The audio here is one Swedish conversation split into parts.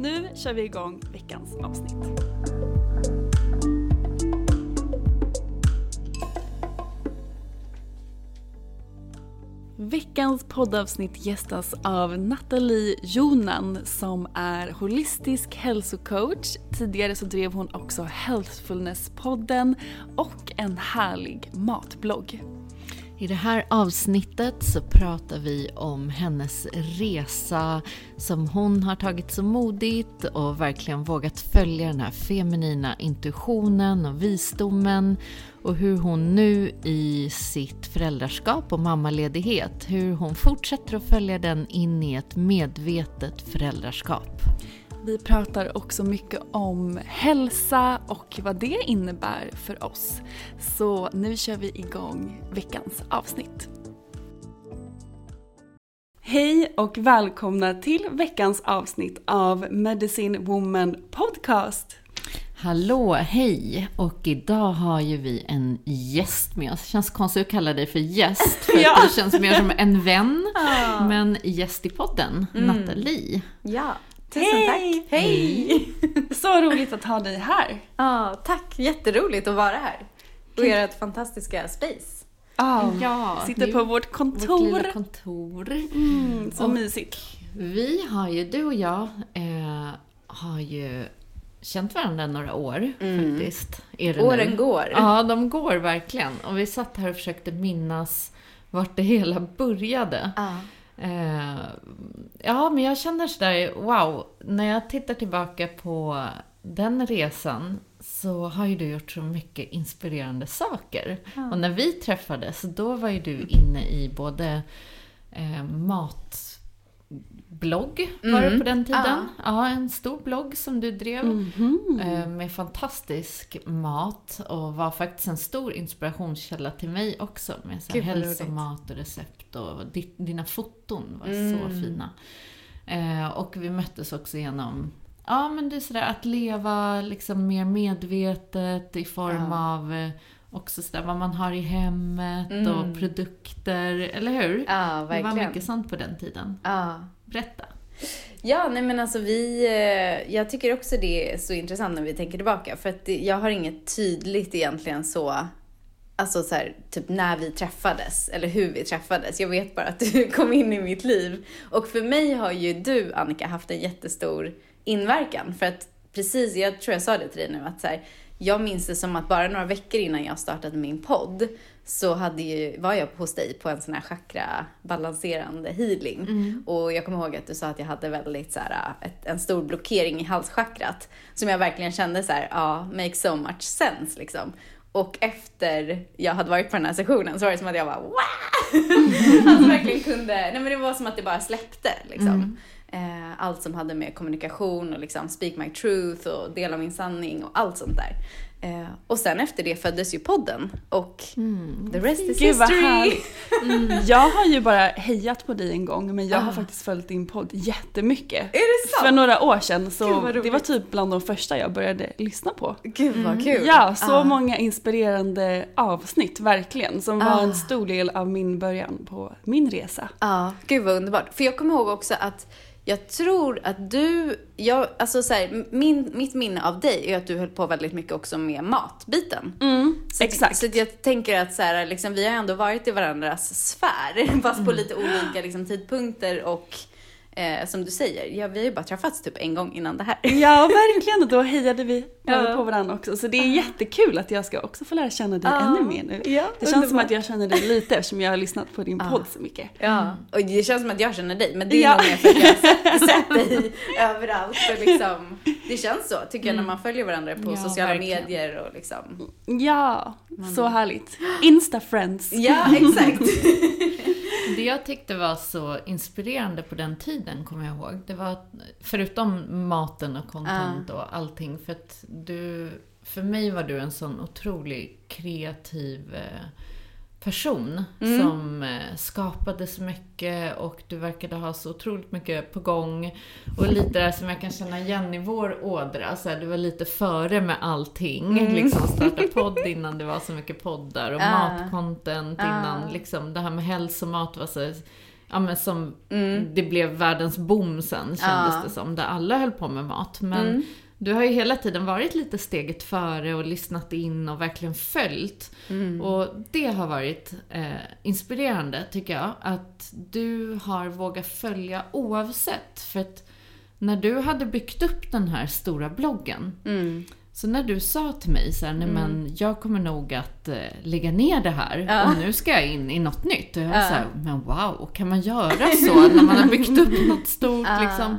Nu kör vi igång veckans avsnitt. Veckans poddavsnitt gästas av Nathalie Jonan som är holistisk hälsocoach. Tidigare så drev hon också Healthfulness-podden och en härlig matblogg. I det här avsnittet så pratar vi om hennes resa som hon har tagit så modigt och verkligen vågat följa den här feminina intuitionen och visdomen och hur hon nu i sitt föräldraskap och mammaledighet, hur hon fortsätter att följa den in i ett medvetet föräldraskap. Vi pratar också mycket om hälsa och vad det innebär för oss. Så nu kör vi igång veckans avsnitt. Hej och välkomna till veckans avsnitt av Medicine Woman Podcast. Hallå, hej! Och idag har ju vi en gäst med oss. Det känns konstigt att kalla dig för gäst, för Ja. det känns mer som en vän. Men gäst i podden, Nathalie. Ja, tusen Hej! tack. Hej! Så roligt att ha dig här. Ja, tack. Jätteroligt att vara här. Och ert fantastiska space. Ja, Ja, sitter på vårt kontor. Vårt kontor. Mm, så Och- mysigt. Vi har ju, du och jag, eh, har ju känt varandra några år faktiskt. Är det Åren nu? går. Ja, de går verkligen. Och vi satt här och försökte minnas vart det hela började. Ja. Eh, ja, men jag känner sådär, wow, när jag tittar tillbaka på den resan så har ju du gjort så mycket inspirerande saker. Och när vi träffades, då var ju du inne i både eh, matblogg, var det på den tiden? Ja. en stor blogg som du drev eh, med fantastisk mat och var faktiskt en stor inspirationskälla till mig också med så hälsomat och recept och di- dina foton var så fina. Eh, och vi möttes också genom Ja men det är sådär att leva liksom mer medvetet i form av eh, också sådär vad man har i hemmet och produkter, eller hur? Ja, Det var verkligen. mycket sånt på den tiden. Ja. Berätta. Ja, nej men alltså vi... Eh, jag tycker också det är så intressant när vi tänker tillbaka. För att jag har inget tydligt egentligen så... Alltså så här, typ när vi träffades, eller hur vi träffades. Jag vet bara att du kom in i mitt liv. Och för mig har ju du, Annika, haft en jättestor inverkan. För att precis, jag tror jag sa det till dig nu, att så här, jag minns det som att bara några veckor innan jag startade min podd så hade ju, var jag hos dig på en sån här chakra balanserande healing. Och jag kommer ihåg att du sa att jag hade väldigt så här, ett, en stor blockering i halschakrat. Som jag verkligen kände så här, ja, makes so much sense liksom. Och efter jag hade varit på den här sessionen så var det som att jag bara wow! alltså verkligen kunde, nej men det var som att det bara släppte liksom. Eh, allt som hade med kommunikation och liksom speak my truth och dela min sanning och allt sånt där. Eh, och sen efter det föddes ju podden och the rest is Gud history. härligt. Mm. Jag har ju bara hejat på dig en gång men jag har Ah. faktiskt följt din podd jättemycket. Är det sant? För några år sedan så det var typ bland de första jag började lyssna på. Gud vad kul. Ja, så Ah. många inspirerande avsnitt verkligen som var Ah. en stor del av min början på min resa. Ja, gud vad underbart. För jag kommer ihåg också att jag tror att du, jag, alltså så här, min, mitt minne av dig är att du höll på väldigt mycket också med matbiten. så, exakt. Så att jag tänker att så här, liksom, vi har ändå varit i varandras sfär, fast Mm. på lite olika liksom, tidpunkter och eh, som du säger, ja, vi har ju bara träffats typ en gång innan det här. Ja, verkligen. Och då hejade vi Ja. på varandra också. Så det är jättekul att jag ska också få lära känna dig Ja. ännu mer nu. Ja, det känns som att jag känner dig lite eftersom jag har lyssnat på din podd så mycket. Ja, och det känns som att jag känner dig, men det är Ja. nog mer för att jag har sett, dig överallt. Och liksom, det känns så, tycker jag, när man följer varandra på Ja, sociala verkligen. medier och liksom. Ja, så härligt. Insta-friends. Ja, exakt. Det jag tyckte var så inspirerande på den tiden, kommer jag ihåg, det var förutom maten och content och allting, för att du, för mig var du en sån otroligt kreativ eh, person som eh, skapade så mycket och du verkade ha så otroligt mycket på gång. Och lite där som jag kan känna igen i vår ådra, så här, du var lite före med allting. Liksom starta podd innan det var så mycket poddar och Ah. matcontent innan liksom det här med hälsomat var så Ja men som, Mm. det blev världens boom sen kändes Ja. det som, där alla höll på med mat. Men du har ju hela tiden varit lite steget före och lyssnat in och verkligen följt. Och det har varit eh, inspirerande tycker jag, att du har vågat följa oavsett. För att när du hade byggt upp den här stora bloggen, Mm. så när du sa till mig så här, nej men jag kommer nog att eh, lägga ner det här och nu ska jag in i något nytt. Och jag var så här, men wow, kan man göra så när man har byggt upp något stort liksom?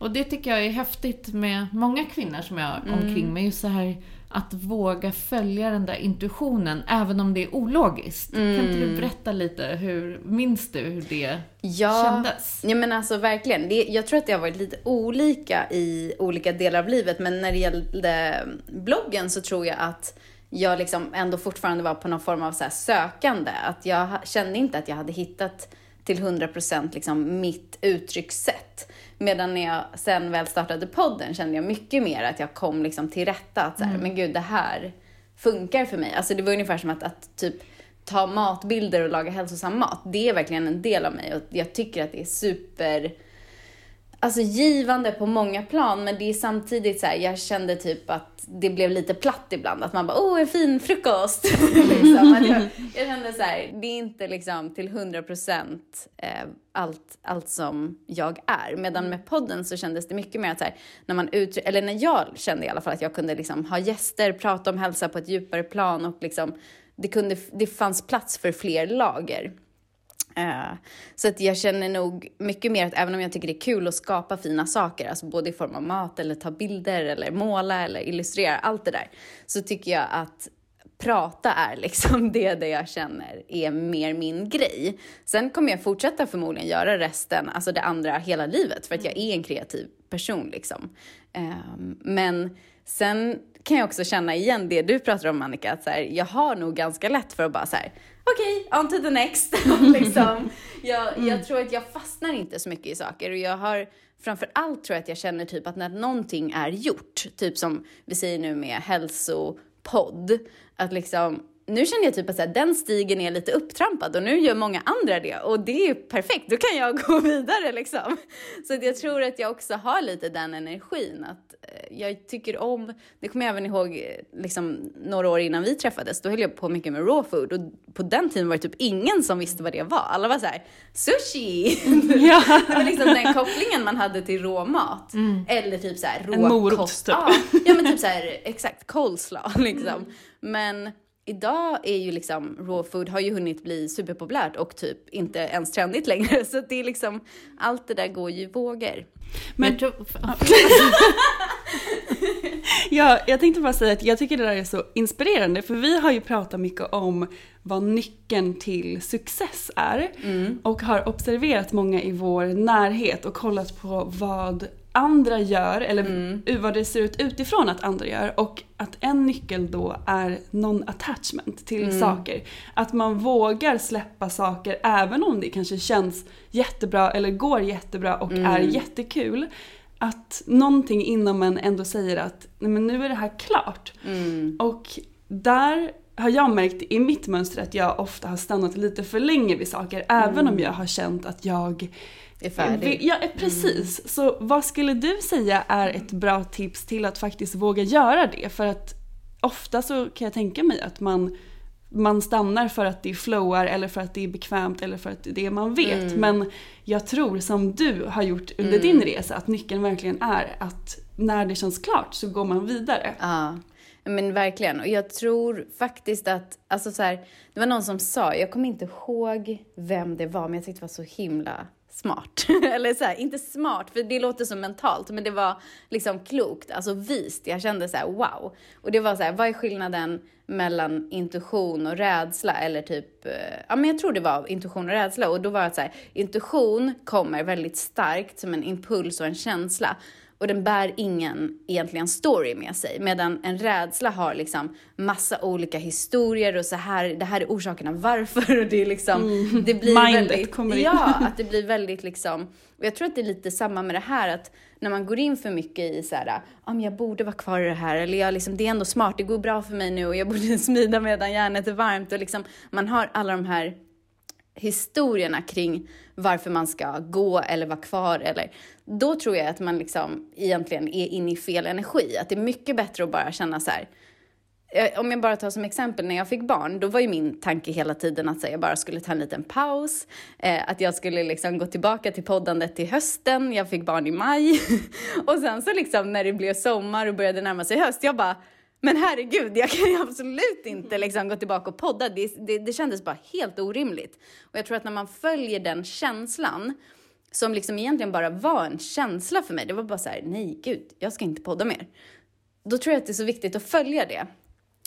Och det tycker jag är häftigt med många kvinnor som jag har omkring mig. Just så här att våga följa den där intuitionen, även om det är ologiskt. Kan inte du berätta lite, hur minns du hur det Ja, kändes? ja men alltså verkligen. Det, jag tror att det har varit lite olika i olika delar av livet, men när det gällde bloggen så tror jag att jag liksom ändå fortfarande var på någon form av så sökande. Att jag kände inte att jag hade hittat till 100% liksom mitt uttryckssätt. Medan när jag sen väl startade podden kände jag mycket mer att jag kom liksom till rätta. Att så här, men gud, det här funkar för mig. Alltså det var ungefär som att, att typ ta matbilder och laga hälsosam mat. Det är verkligen en del av mig och jag tycker att det är super Alltså givande på många plan, men det är samtidigt så här, jag kände typ att det blev lite platt ibland. Att man bara, åh en fin frukost. liksom. jag, jag kände så här, det är inte liksom till 100% eh, allt, allt som jag är. Medan med podden så kändes det mycket mer att så här, när man ut, eller när jag kände i alla fall att jag kunde liksom ha gäster, prata om hälsa på ett djupare plan och liksom, det, kunde, det fanns plats för fler lager. Eh, Så att jag känner nog mycket mer att även om jag tycker det är kul att skapa fina saker, alltså både i form av mat eller ta bilder eller måla eller illustrera, allt det där, så tycker jag att prata är liksom det där jag känner är mer min grej. Sen kommer jag fortsätta förmodligen göra resten, alltså det andra hela livet, för att jag är en kreativ person liksom. Ehm, Men sen kan jag också känna igen det du pratar om Annika, att så här, jag har nog ganska lätt för att bara så här, okej, on to the next. liksom. jag, jag tror att jag fastnar inte så mycket i saker och jag har framför allt tror jag att jag känner typ att när någonting är gjort, typ som vi säger nu med hälsopodd, att liksom nu känner jag typ att den stigen är lite upptrampad och nu gör många andra det och det är perfekt, då kan jag gå vidare liksom. Så jag tror att jag också har lite den energin att eh, jag tycker om, det kommer jag även ihåg eh, liksom några år innan vi träffades, då höll jag på mycket med raw food och på den tiden var det typ ingen som visste vad det var. Alla var så här, sushi! Ja. Det var liksom den kopplingen man hade till råmat. Eller typ så här En morot, typ. Ja, men typ så här, exakt, coleslaw liksom. Men idag är ju liksom raw food har ju hunnit bli superpopulärt och typ inte ens trendigt längre. Så det är liksom, allt det där går ju i vågor. Men jag tror, ja, jag tänkte bara säga att jag tycker det där är så inspirerande för vi har ju pratat mycket om vad nyckeln till success är. Mm. Och har observerat många i vår närhet och kollat på vad andra gör, eller mm. vad det ser ut utifrån att andra gör. Och att en nyckel då är non-attachment till mm. saker. Att man vågar släppa saker även om det kanske känns jättebra eller går jättebra och mm. är jättekul. Att någonting inom en ändå säger att Nej, men nu är det här klart. Mm. Och där har jag märkt i mitt mönster att jag ofta har stannat lite för länge vid saker. Även om mm. jag har känt att jag är färdig. Ja, precis. Mm. Så vad skulle du säga är ett bra tips till att faktiskt våga göra det? För att ofta så kan jag tänka mig att man, man stannar för att det flowar eller för att det är bekvämt eller för att det är det man vet. Mm. Men jag tror som du har gjort under mm. din resa att nyckeln verkligen är att när det känns klart så går man vidare. Ja. Men verkligen. Och jag tror faktiskt att, alltså så här, det var någon som sa, jag kommer inte ihåg vem det var, men jag tyckte det var så himla smart. Eller så här, inte smart, för det låter så mentalt, men det var liksom klokt, alltså vist. Jag kände så här, wow. Och det var så här, vad är skillnaden mellan intuition och rädsla? Eller typ, eh, ja men jag tror det var intuition och rädsla. Och då var det så här, intuition kommer väldigt starkt som en impuls och en känsla och den bär ingen egentligen story med sig. Medan en rädsla har liksom massa olika historier och så här, det här är orsakerna varför och det är liksom, mm. det blir Mindet väldigt, kommer in. Ja, att det blir väldigt liksom, och jag tror att det är lite samma med det här att när man går in för mycket i så här, ah, jag borde vara kvar i det här eller jag liksom, det är ändå smart, det går bra för mig nu och jag borde smida medan järnet är varmt och liksom, man har alla de här historierna kring varför man ska gå eller vara kvar eller då tror jag att man liksom egentligen är inne i fel energi. Att det är mycket bättre att bara känna så här. Eh, om jag bara tar som exempel när jag fick barn, då var ju min tanke hela tiden att här, jag bara skulle ta en liten paus, eh, att jag skulle liksom gå tillbaka till poddandet till hösten, jag fick barn i maj. Och sen så liksom när det blev sommar och började närma sig höst, jag bara men herregud, jag kan ju absolut inte liksom gå tillbaka och podda. Det, det, det kändes bara helt orimligt. Och jag tror att när man följer den känslan, som liksom egentligen bara var en känsla för mig, det var bara så här, nej gud, jag ska inte podda mer. Då tror jag att det är så viktigt att följa det.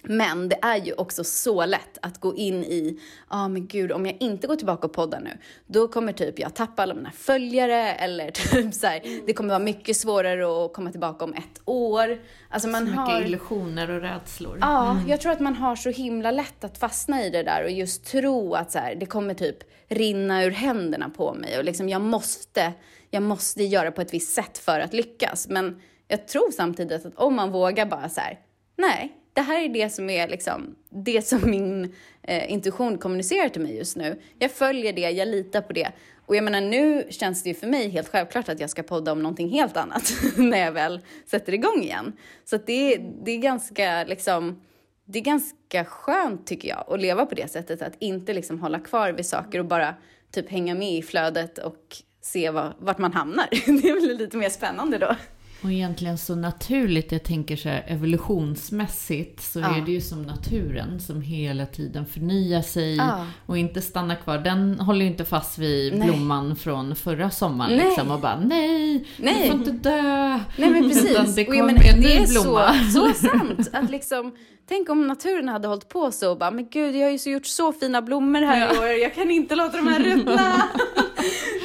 Men det är ju också så lätt att gå in i, ja ah, men gud om jag inte går tillbaka och poddar nu, då kommer typ jag tappa alla mina följare eller typ så här, det kommer vara mycket svårare att komma tillbaka om ett år. Alltså man så har... mycket illusioner och rädslor. Ja, mm. jag tror att man har så himla lätt att fastna i det där och just tro att så här, det kommer typ rinna ur händerna på mig och liksom jag måste, jag måste göra på ett visst sätt för att lyckas. Men jag tror samtidigt att om man vågar bara så här, nej, det här är det som är liksom, det som min eh, intuition kommunicerar till mig just nu. Jag följer det, jag litar på det. Och jag menar nu känns det ju för mig helt självklart att jag ska podda om någonting helt annat när jag väl sätter igång igen. Så det, det är ganska liksom, det är ganska skönt tycker jag att leva på det sättet, att inte liksom hålla kvar vid saker och bara typ hänga med i flödet och se var, vart man hamnar. Det blir lite mer spännande då. Och egentligen så naturligt, jag tänker så här evolutionsmässigt, så ja. är det ju som naturen som hela tiden förnyar sig ja. och inte stannar kvar. Den håller ju inte fast vid nej. blomman från förra sommaren nej. liksom och bara nej, nej, du får inte dö. Nej men precis. Utan det kommer en ny blomma. Så, så sant. Att liksom, tänk om naturen hade hållit på så och bara, men gud jag har ju så gjort så fina blommor här ja. i år, jag kan inte låta dem här ruttna.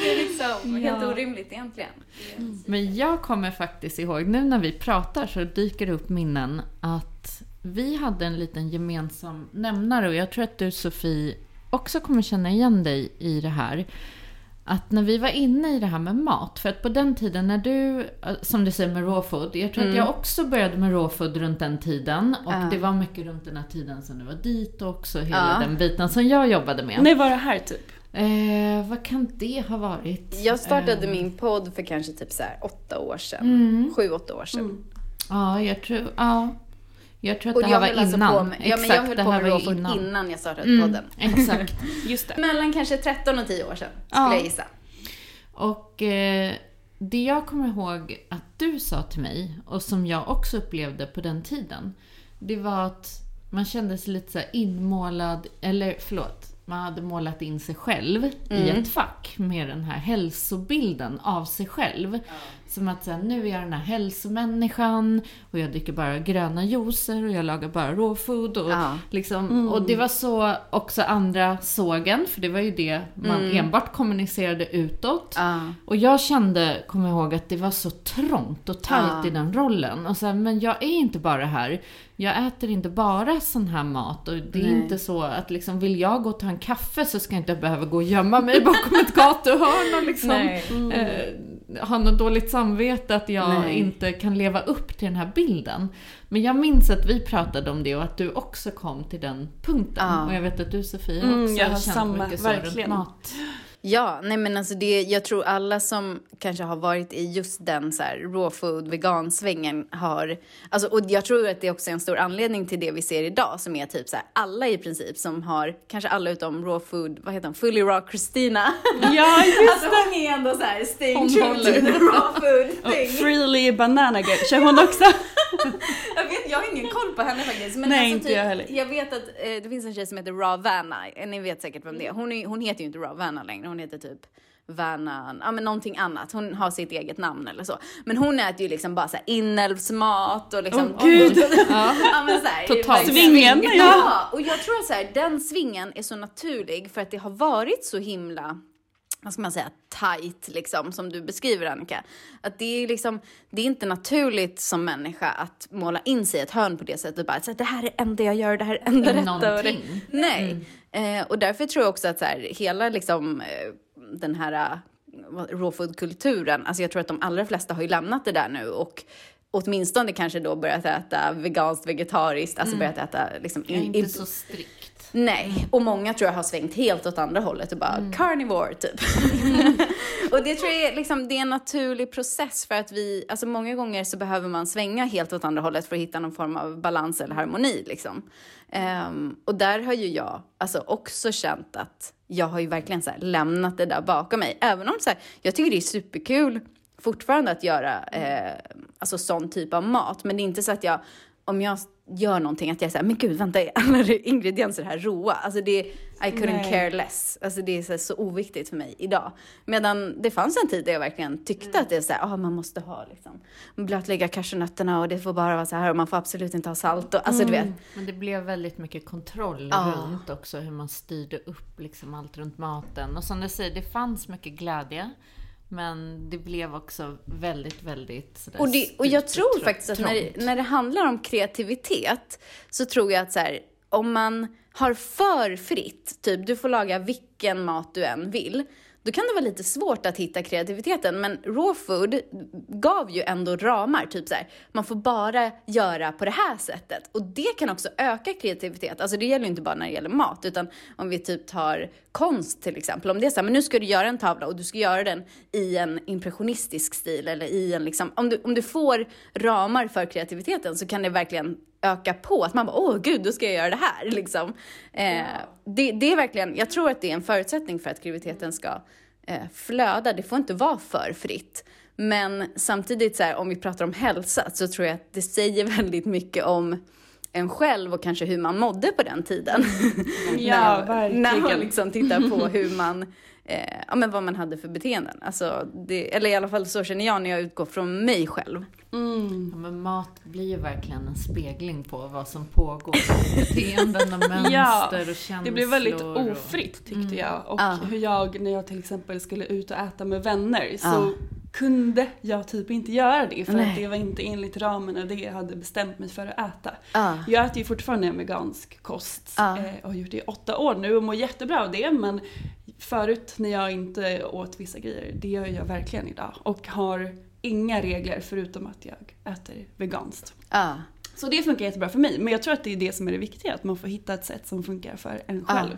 det är liksom ja. helt orimligt egentligen. Men jag kommer faktiskt ihåg, nu när vi pratar så dyker det upp minnen att vi hade en liten gemensam nämnare och jag tror att du Sofie också kommer känna igen dig i det här. Att när vi var inne i det här med mat, för att på den tiden när du, som du säger med raw food, jag tror mm. att jag också började med raw food runt den tiden. Och uh. det var mycket runt den här tiden som du var dit också, hela uh. den biten som jag jobbade med. När var det här typ? Eh, vad kan det ha varit? Jag startade eh. min podd för kanske typ så åtta år sedan. Mm. Sju, åtta år sedan. Mm. Ja, jag tror, ja. Jag tror att och det här var alltså innan. Med, ja, men jag höll på med raw innan. innan jag startade mm, podden. Exakt. Just det. Mellan kanske 13 och 10 år sedan, skulle ja. jag gissa. Och eh, det jag kommer ihåg att du sa till mig, och som jag också upplevde på den tiden, det var att man kände sig lite så inmålad, eller förlåt, man hade målat in sig själv mm. i ett fack med den här hälsobilden av sig själv. Som att säga, nu är jag den här hälsomänniskan och jag dricker bara gröna juicer och jag lagar bara raw food. Och, Ja. liksom, och det var så också andra såg en, för det var ju det man enbart kommunicerade utåt. Ja. Och jag kände, kommer ihåg, att det var så trångt och tajt Ja. i den rollen. Och så här, men jag är inte bara här. Jag äter inte bara sån här mat. Och det är Nej. inte så att liksom, vill jag gå och ta en kaffe så ska jag inte behöva gå och gömma mig bakom ett gatuhörn och liksom Nej. eh, ha något dåligt samvete att jag Nej. inte kan leva upp till den här bilden. Men jag minns att vi pratade om det och att du också kom till den punkten. Ja. Och jag vet att du Sofia Mm, också jag har känt samma, mycket så runt verkligen. mat. Ja, nej men alltså det, jag tror alla som kanske har varit i just den så här raw food, vegansvängen har, alltså och jag tror att det är också en stor anledning till det vi ser idag som är typ så här alla i princip som har, kanske alla utom raw food, vad heter hon, fully raw Christina. Ja, just alltså hon är ändå så här staying true to the raw food Och thing. Freely Banana Girl, kör hon också? Jag, vet, jag har ingen koll på henne faktiskt. Men Nej, alltså inte typ, jag heller. Jag vet att eh, det finns en tjej som heter Ravana. Ni vet säkert vem det är. Hon, är, hon heter ju inte Ravana längre. Hon heter typ Vanan, ja men någonting annat. Hon har sitt eget namn eller så. Men hon äter ju liksom bara så här inälvsmat och liksom... Åh, gud. ja. men så här, Totalt. Svingen, ja. Ja, och jag tror att så här, den svingen är så naturlig för att det har varit så himla vad ska man säga, tight liksom, som du beskriver Annika. Att det är liksom, det är inte naturligt som människa att måla in sig i ett hörn på det sättet. Bara, så här, det här är det enda jag gör, det här är det enda rätta. Och det, Någonting. nej. Eh, och därför tror jag också att så här, hela liksom, eh, den här eh, raw food-kulturen, alltså jag tror att de allra flesta har ju lämnat det där nu och åtminstone kanske då börjat äta veganskt, vegetariskt, alltså börjat äta liksom är in- inte in- så strikt. Nej, och många tror jag har svängt helt åt andra hållet och bara carnivore typ. och det tror jag är, liksom, det är en naturlig process för att vi, alltså många gånger så behöver man svänga helt åt andra hållet för att hitta någon form av balans eller harmoni liksom. Ehm, och där har ju jag alltså också känt att jag har ju verkligen så lämnat det där bakom mig. Även om så här, jag tycker det är superkul fortfarande att göra eh, alltså sån typ av mat. Men det är inte så att jag, om jag gör någonting, att jag säger men gud vänta, är alla ingredienser här råa? Alltså det, I couldn't Nej. care less. Alltså det är så, så oviktigt för mig idag. Medan det fanns en tid där jag verkligen tyckte att det är så här, ah, man måste ha liksom blötlägga cashewnötterna och det får bara vara så här och man får absolut inte ha salt och alltså du vet. Men det blev väldigt mycket kontroll Ja. runt också hur man styrde upp liksom allt runt maten. Och som du säger, det fanns mycket glädje. Men det blev också väldigt, väldigt sådär Och, det, och jag tror tr- faktiskt att när när det handlar om kreativitet så tror jag att så här, om man har för fritt, typ du får laga vilken mat du än vill, då kan det vara lite svårt att hitta kreativiteten. Men raw food gav ju ändå ramar, typ så här, man får bara göra på det här sättet. Och det kan också öka kreativitet. Alltså det gäller ju inte bara när det gäller mat, utan om vi typ tar konst till exempel. Om det är så här, men nu ska du göra en tavla och du ska göra den i en impressionistisk stil eller i en liksom, om du, om du får ramar för kreativiteten så kan det verkligen öka på. Att man bara, åh gud, då ska jag göra det här. Liksom. Eh, det, det är verkligen, jag tror att det är en förutsättning för att kreativiteten ska eh, flöda. Det får inte vara för fritt. Men samtidigt, så här, om vi pratar om hälsa, så tror jag att det säger väldigt mycket om en själv och kanske hur man mådde på den tiden. Ja, när, när man verkligen. liksom tittar på hur man, eh, ja men vad man hade för beteenden. Alltså, det, eller i alla fall så känner jag när jag utgår från mig själv. Mm. Ja, men mat blir ju verkligen en spegling på vad som pågår. Beteenden och mönster Ja, och känslor. Det blev väldigt Mm. ofritt tyckte jag. Och Ja. hur jag, när jag till exempel skulle ut och äta med vänner, så kunde jag typ inte göra det. För Nej. att det var inte enligt ramen och det jag hade bestämt mig för att äta. Ja. Jag äter ju fortfarande vegansk kost eh, och har gjort det i åtta år nu och mår jättebra av det. Men förut när jag inte åt vissa grejer, det gör jag verkligen idag. Och har inga regler förutom att jag äter veganskt. Ja. Så det funkar jättebra för mig. Men jag tror att det är det som är det viktiga, att man får hitta ett sätt som funkar för en själv.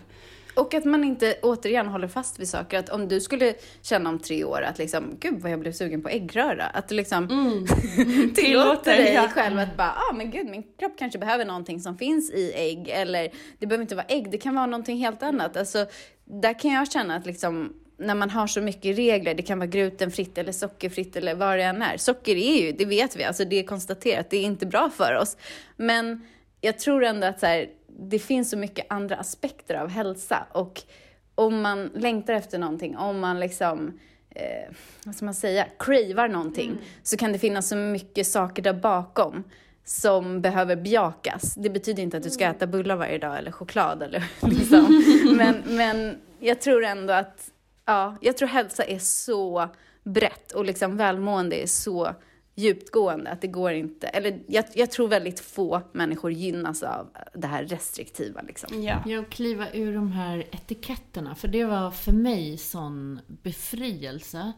Och att man inte återigen håller fast vid saker. Att om du skulle känna om tre år att liksom, gud vad jag blev sugen på äggröra. Att du liksom tillåter Tillåter, dig ja. själv att bara, ah men gud min kropp kanske behöver någonting som finns i ägg. Eller det behöver inte vara ägg, det kan vara någonting helt annat. Alltså, där kan jag känna att liksom, när man har så mycket regler, det kan vara glutenfritt eller sockerfritt eller vad det än är. Socker är ju, det vet vi, alltså det är konstaterat, det är inte bra för oss. Men jag tror ändå att så här, det finns så mycket andra aspekter av hälsa och om man längtar efter någonting, om man liksom eh, vad ska man säga, cravar någonting mm. så kan det finnas så mycket saker där bakom som behöver bejakas. Det betyder inte att du ska mm. äta bullar varje dag eller choklad eller liksom. men, men jag tror ändå att, ja, jag tror hälsa är så brett och liksom välmående är så djupgående att det går inte, eller jag, jag, tror väldigt få människor gynnas av det här restriktiva. Liksom. Ja. Jag kliva ur de här etiketterna, för det var för mig sån befrielse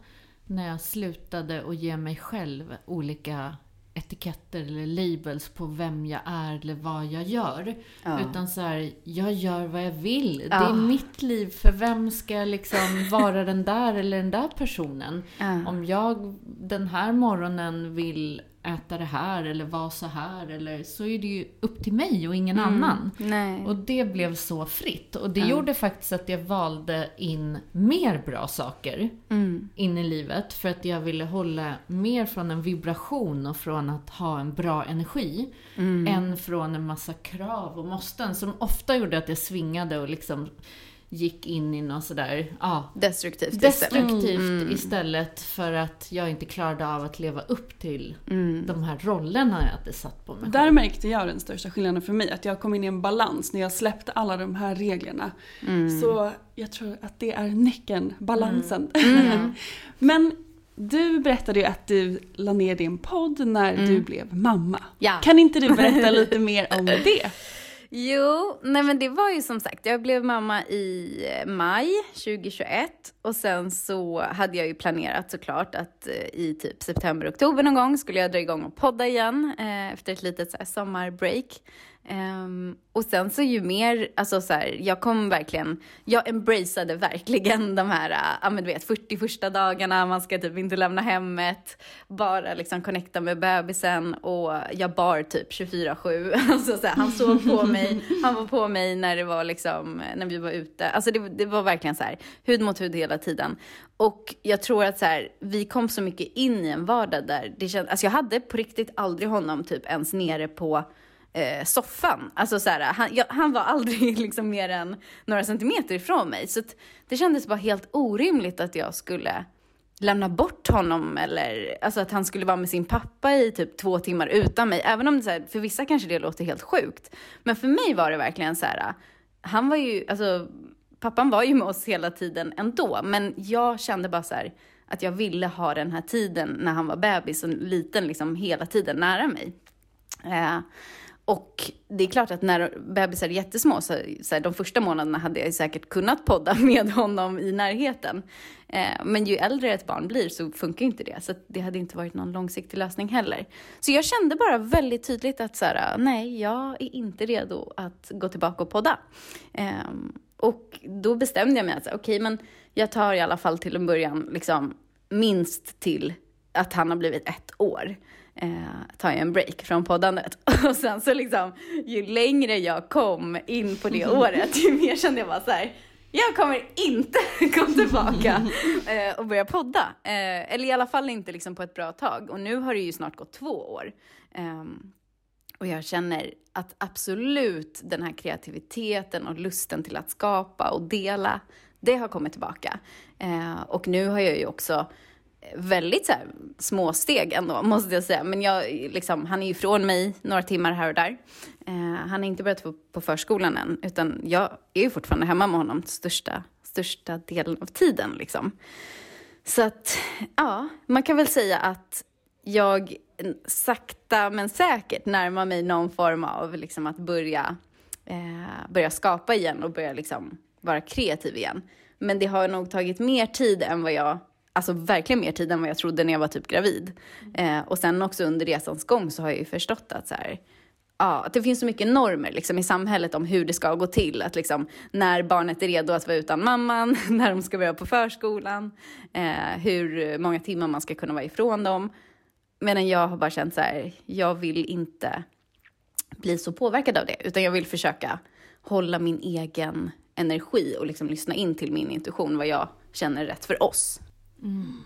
när jag slutade att ge mig själv olika etiketter eller labels på vem jag är eller vad jag gör. Ja. Utan så här, jag gör vad jag vill. Ja. Det är mitt liv. För vem ska liksom vara den där eller den där personen? Ja. Om jag den här morgonen vill äta det här eller vara så här eller så är det ju upp till mig och ingen mm. annan. Nej. Och det blev så fritt. Och det mm. gjorde faktiskt att jag valde in mer bra saker mm. in i livet. För att jag ville hålla mer från en vibration och från att ha en bra energi. Mm. Än från en massa krav och måsten som ofta gjorde att jag svingade och liksom gick in i något sådär, ja. Destruktivt, destruktivt istället. Mm. istället. för att jag inte klarade av att leva upp till mm. de här rollerna jag hade satt på mig Där märkte jag den största skillnaden för mig, att jag kom in i en balans när jag släppte alla de här reglerna. Mm. Så jag tror att det är nyckeln, balansen. Mm. Mm. Men du berättade ju att du la ner din podd när du mm. blev mamma. Ja. Kan inte du berätta lite mer om det? Jo, nej men det var ju som sagt, jag blev mamma i eh, maj 2021 och sen så hade jag ju planerat såklart att eh, i typ september, oktober någon gång skulle jag dra igång och podda igen eh, efter ett litet så här sommarbreak. Um, och sen så ju mer, alltså så här, jag kom verkligen, jag embraceade verkligen de här, ja ja men du vet 40 första dagarna, man ska typ inte lämna hemmet, bara liksom connecta med bebisen och jag bar typ 24-7. Alltså så här, han sov på mig, han var på mig när det var liksom, när vi var ute. Alltså det, det var verkligen så här, hud mot hud hela tiden. Och jag tror att så här, vi kom så mycket in i en vardag där det kändes, alltså jag hade på riktigt aldrig honom typ ens nere på eh, soffan. Alltså så här, han, jag, han, var aldrig liksom mer än några centimeter ifrån mig. Så det kändes bara helt orimligt att jag skulle lämna bort honom eller alltså att han skulle vara med sin pappa i typ två timmar utan mig. Även om det så här, för vissa kanske det låter helt sjukt. Men för mig var det verkligen så här, han var ju, alltså pappan var ju med oss hela tiden ändå. Men jag kände bara så här, att jag ville ha den här tiden när han var bebis och liten liksom hela tiden nära mig. Eh, och det är klart att när bebisar är jättesmå, så, så här, de första månaderna hade jag säkert kunnat podda med honom i närheten. Eh, men ju äldre ett barn blir så funkar inte det, så det hade inte varit någon långsiktig lösning heller. Så jag kände bara väldigt tydligt att så här, nej, jag är inte redo att gå tillbaka och podda. Eh, och då bestämde jag mig att okej, okay, men jag tar i alla fall till en början liksom minst till att han har blivit ett år eh, tar jag en break från poddandet. Och sen så liksom, ju längre jag kom in på det året, ju mer kände jag bara så här, jag kommer inte gå tillbaka eh, och börja podda. Eh, eller i alla fall inte liksom på ett bra tag. Och nu har det ju snart gått två år. Eh, och jag känner att absolut den här kreativiteten och lusten till att skapa och dela, det har kommit tillbaka. Eh, och nu har jag ju också väldigt så här, små steg ändå, måste jag säga. Men jag, liksom, han är ju ifrån mig några timmar här och där. Eh, han har inte börjat på, på förskolan än, utan jag är ju fortfarande hemma med honom största, största delen av tiden. Liksom. Så att, ja, man kan väl säga att jag sakta men säkert närmar mig någon form av liksom, att börja, eh, börja skapa igen och börja liksom, vara kreativ igen. Men det har nog tagit mer tid än vad jag alltså verkligen mer tid än vad jag trodde när jag var typ gravid. Eh, och sen också under resans gång så har jag ju förstått att så här, ja, att det finns så mycket normer liksom, i samhället om hur det ska gå till. Att liksom, när barnet är redo att vara utan mamman, när de ska börja på förskolan, eh, hur många timmar man ska kunna vara ifrån dem. Medan jag har bara känt så här, jag vill inte bli så påverkad av det, utan jag vill försöka hålla min egen energi och liksom lyssna in till min intuition, vad jag känner är rätt för oss. Mm.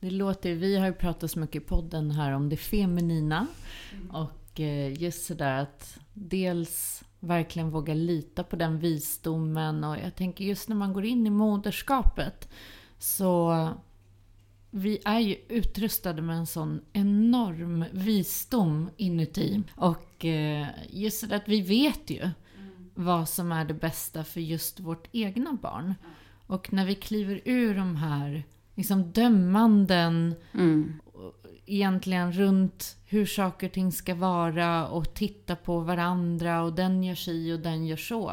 Det låter, vi har ju pratat så mycket i podden här om det feminina. Mm. Och eh, just sådär att dels verkligen våga lita på den visdomen. Och jag tänker just när man går in i moderskapet så vi är ju utrustade med en sån enorm visdom inuti. Och eh, just det att vi vet ju vad som är det bästa för just vårt egna barn. Och när vi kliver ur de här liksom dömanden Mm. egentligen runt hur saker och ting ska vara och titta på varandra och den gör si och den gör så.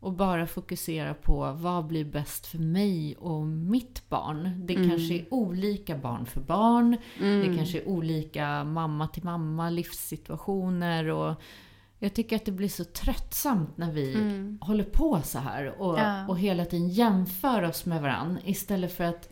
Och bara fokusera på vad blir bäst för mig och mitt barn. Det kanske är olika barn för barn. Det kanske är olika mamma till mamma livssituationer. Och jag tycker att det blir så tröttsamt när vi håller på så här och, Ja. och hela tiden jämför oss med varandra istället för att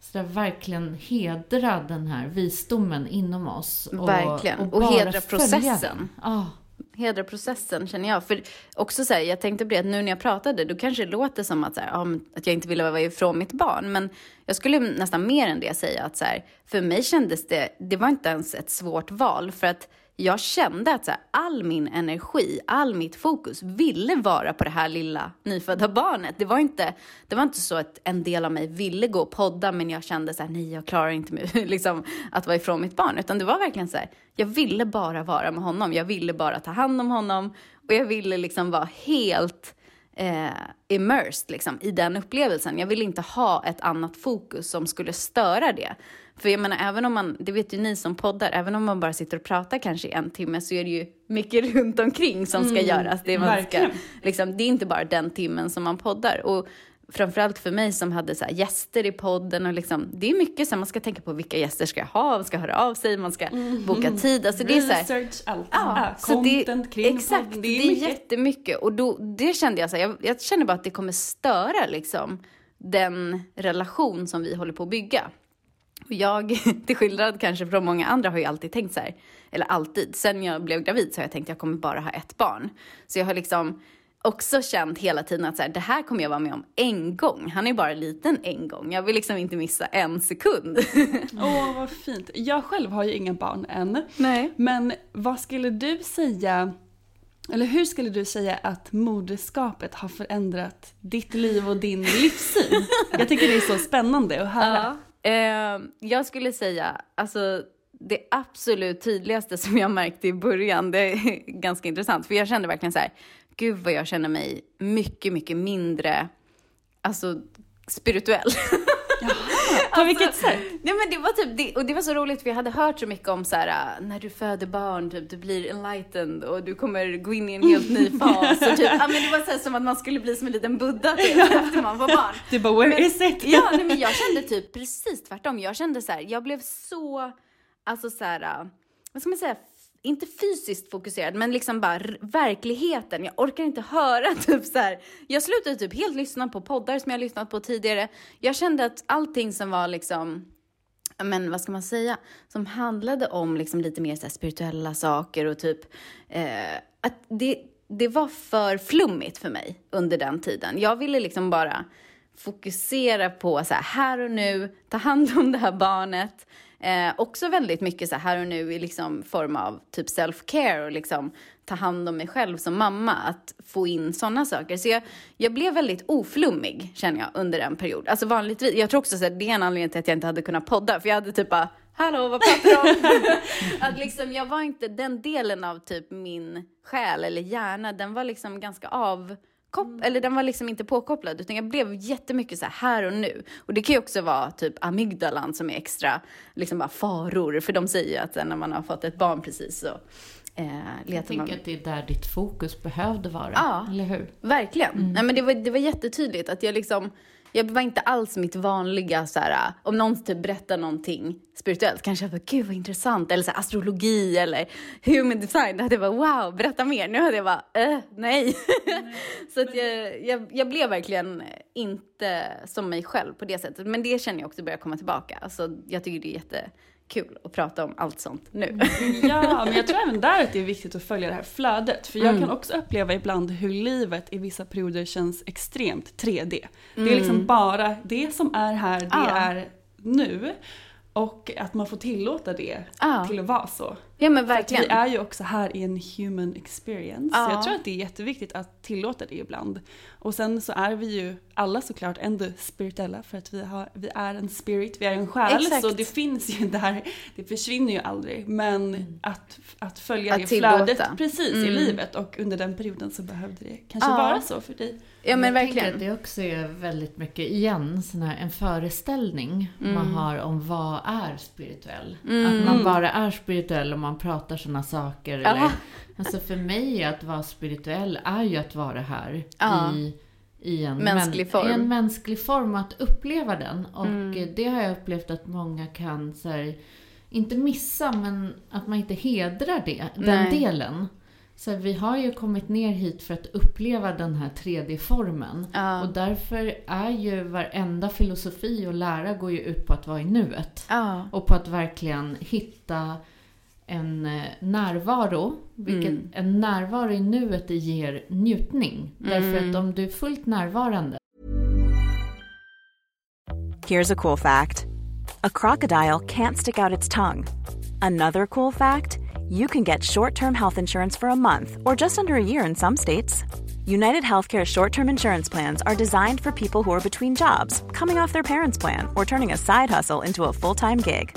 så där verkligen hedra den här visdomen inom oss. Och, Verkligen. Och bara hedra processen. Ja. hedra processen känner jag. För också så här, jag tänkte på det att nu när jag pratade, då kanske det låter som att, så här, att jag inte ville vara ifrån mitt barn. Men jag skulle nästan mer än det säga att så här, för mig kändes det, det var inte ens ett svårt val. För att jag kände att så här, all min energi, all mitt fokus ville vara på det här lilla nyfödda barnet. Det var inte, det var inte så att en del av mig ville gå och podda men jag kände så här, nej jag klarar inte mig, liksom, att vara ifrån mitt barn. Utan det var verkligen så här, jag ville bara vara med honom. Jag ville bara ta hand om honom och jag ville liksom vara helt eh, immersed liksom, i den upplevelsen. Jag ville inte ha ett annat fokus som skulle störa det. För jag menar, även om man, det vet ju ni som poddar, även om man bara sitter och pratar kanske i en timme så är det ju mycket runt omkring som ska göras. Det, man ska, liksom, det är inte bara den timmen som man poddar. Och framförallt för mig som hade så gäster i podden och liksom, det är mycket så här, man ska tänka på vilka gäster ska jag ha, man ska höra av sig, man ska boka tid. Alltså, det är så här, Research, allt. Ja, Ja, så content det, kring Exakt, podden. det är, mycket. jättemycket. Och då, det kände jag så här, jag, jag känner bara att det kommer störa liksom den relation som vi håller på att bygga. Och jag, till skillnad kanske från många andra, har ju alltid tänkt så här, eller alltid, sen jag blev gravid så har jag tänkt att jag kommer bara ha ett barn. Så jag har liksom också känt hela tiden att så här, det här kommer jag vara med om en gång. Han är bara liten en gång. Jag vill liksom inte missa en sekund. Åh, vad fint. Jag själv har ju inga barn än. Nej. Men vad skulle du säga, eller hur skulle du säga att moderskapet har förändrat ditt liv och din livssyn? Jag tycker det är så spännande att höra. Ja. Eh, jag skulle säga, alltså det absolut tydligaste som jag märkte i början, det är ganska intressant, för jag kände verkligen så här, gud vad jag känner mig mycket, mycket mindre, alltså spirituell. På vilket sätt? Nej men det var typ det, och det var så roligt för jag hade hört så mycket om så här, äh, när du föder barn, typ du blir enlightened och du kommer gå in i en helt ny fas och typ, ja men det var så här, som att man skulle bli som en liten buddha typ efter man får barn. Du bara, where Men- is it? Ja, nej, men jag kände typ precis tvärtom. Jag kände så här, jag blev så, alltså så här, äh, vad ska man säga, inte fysiskt fokuserad, men liksom bara verkligheten. Jag orkar inte höra typ så här. Jag slutade typ helt lyssna på poddar som jag lyssnat på tidigare. Jag kände att allting som var liksom men vad ska man säga, som handlade om liksom lite mer så här spirituella saker och typ eh, att det, det var för flummigt för mig under den tiden. Jag ville liksom bara fokusera på så här, här och nu, ta hand om det här barnet. Eh, också väldigt mycket så här, och nu i liksom form av typ self-care och liksom ta hand om mig själv som mamma. Att få in sådana saker. Så jag, jag blev väldigt oflummig känner jag under en period. Alltså vanligtvis, jag tror också att det är en anledning till att jag inte hade kunnat podda. För jag hade typ bara, hallå vad pratar du om? att liksom jag var inte, den delen av typ min själ eller hjärna, den var liksom ganska av Kop- eller den var liksom inte påkopplad utan jag blev jättemycket så här, här och nu. Och det kan ju också vara typ amygdalan som är extra liksom bara faror. För de säger ju att när man har fått ett barn precis så eh, Jag letar man. tänker att det är där ditt fokus behövde vara. Ja. Eller hur? Verkligen. Nej, men det, var, det var jättetydligt att jag liksom, jag var inte alls mitt vanliga så här, om någon typ berättar någonting spirituellt, kanske jag bara, gud vad intressant, eller så här, astrologi eller human design, då hade jag bara, wow, berätta mer. Nu hade jag bara, äh, nej. så att jag, jag, jag blev verkligen inte som mig själv på det sättet, men det känner jag också börjar komma tillbaka. Alltså, jag tycker det är jättekul att prata om allt sånt nu. Ja, men jag tror även där att det är viktigt att följa det här flödet. För jag Mm. kan också uppleva ibland hur livet i vissa perioder känns extremt 3D. Det är Mm. liksom bara det som är här, det Ja. är nu. Och att man får tillåta det Ja. till att vara så. Ja men För verkligen. vi är ju också här i en human experience. Ja. Så jag tror att det är jätteviktigt att tillåta det ibland. Och sen så är vi ju alla såklart ändå spirituella för att vi, har, vi är en spirit, vi är en själ. Exakt. Så det finns ju där, det försvinner ju aldrig. Men att, att följa Att det tillåta. flödet precis i Mm. livet och under den perioden så behövde det kanske Ja. vara så för dig. Ja men jag verkligen. att det också är väldigt mycket, igen, sån här, en föreställning man Mm. har om vad är spirituell. Att man bara är spirituell om man pratar såna saker. Ja. Eller, alltså för mig att vara spirituell är ju att vara här Ja. i, i en Mänsklig men- form. En mänsklig form och att uppleva den. Och Mm. eh, det har jag upplevt att många kan så här, inte missa, men att man inte hedrar det, den Nej. delen. Så vi har ju kommit ner hit för att uppleva den här 3D-formen. Ja. Och därför är ju varenda filosofi och lära går ju ut på att vara i nuet. Ja. Och på att verkligen hitta en eh, närvaro. Vilket Mm. en närvaro i nuet ger njutning. Därför Mm. att om du är fullt närvarande Here's a cool fact a crocodile can't stick out its tongue. Another cool fact you can get short term health insurance for a month or just under a year in some states. United Healthcare short term insurance plans are designed for people who are between jobs, coming off their parents' plan, or turning a side hustle into a full time gig.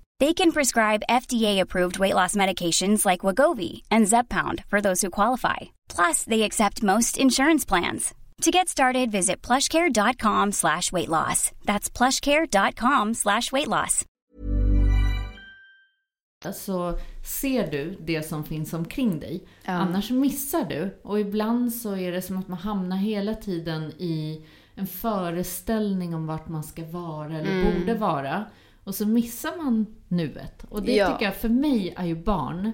They can prescribe FDA-approved weight loss medications like Wagovi and Zepbound for those who qualify. Plus, they accept most insurance plans. To get started, visit plushcare.com slash weight loss. That's plushcare.com slash weight loss. så ser du det som finns omkring dig. Ja. Annars missar du. Och ibland så är det som att man hamnar hela tiden i en föreställning om vart man ska vara eller borde vara. Och så missar man nuet. Och det Ja. tycker jag, för mig är ju barn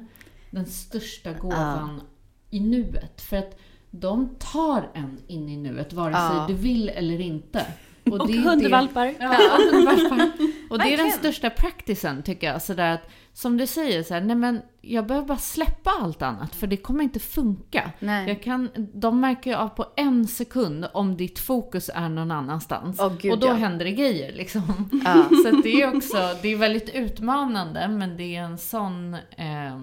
den största gåvan i nuet. För att de tar en in i nuet, vare sig Ja. du vill eller inte. Och, det- hundvalpar. Ja, hundvalpar. Och det är den största practicen tycker jag. Sådär att, som du säger, så här, nej men jag behöver bara släppa allt annat för det kommer inte funka. Nej. Jag kan, de märker ju av på en sekund om ditt fokus är någon annanstans. Åh, gud, och då ja. händer det grejer liksom. Ja. Så det är också, det är väldigt utmanande men det är en sån eh,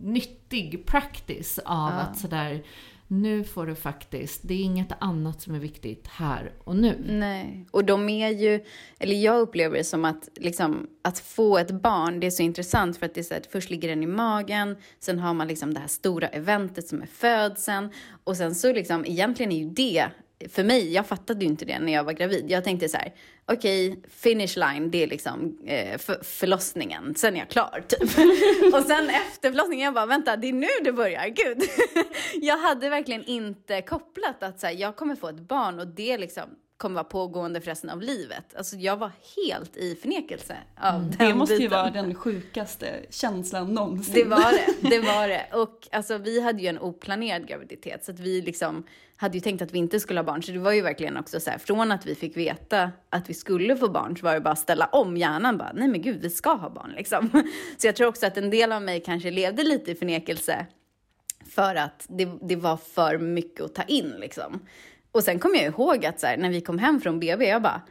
nyttig practice av Ja. att sådär, nu får du faktiskt, det är inget annat som är viktigt här och nu. Nej, och de är ju, eller jag upplever det som att liksom, att få ett barn, det är så intressant för att det är så att först ligger den i magen, sen har man liksom det här stora eventet som är födseln och sen så liksom, egentligen är ju det för mig, jag fattade ju inte det när jag var gravid. Jag tänkte så här, okej, finish line, det är liksom eh, för, förlossningen, sen är jag klar typ. och sen efter förlossningen, jag bara, vänta, det är nu det börjar, gud. jag hade verkligen inte kopplat att så här, jag kommer få ett barn och det liksom kommer vara pågående för resten av livet. Alltså jag var helt i förnekelse av den Det måste ju biten. vara den sjukaste känslan någonsin. Det var det, det var det. Och alltså, vi hade ju en oplanerad graviditet så att vi liksom hade ju tänkt att vi inte skulle ha barn. Så det var ju verkligen också så här, från att vi fick veta att vi skulle få barn så var det bara att ställa om hjärnan bara, nej men gud vi ska ha barn liksom. Så jag tror också att en del av mig kanske levde lite i förnekelse för att det, det var för mycket att ta in liksom. Och sen kommer jag ihåg att så här, när vi kom hem från BB, jag bara,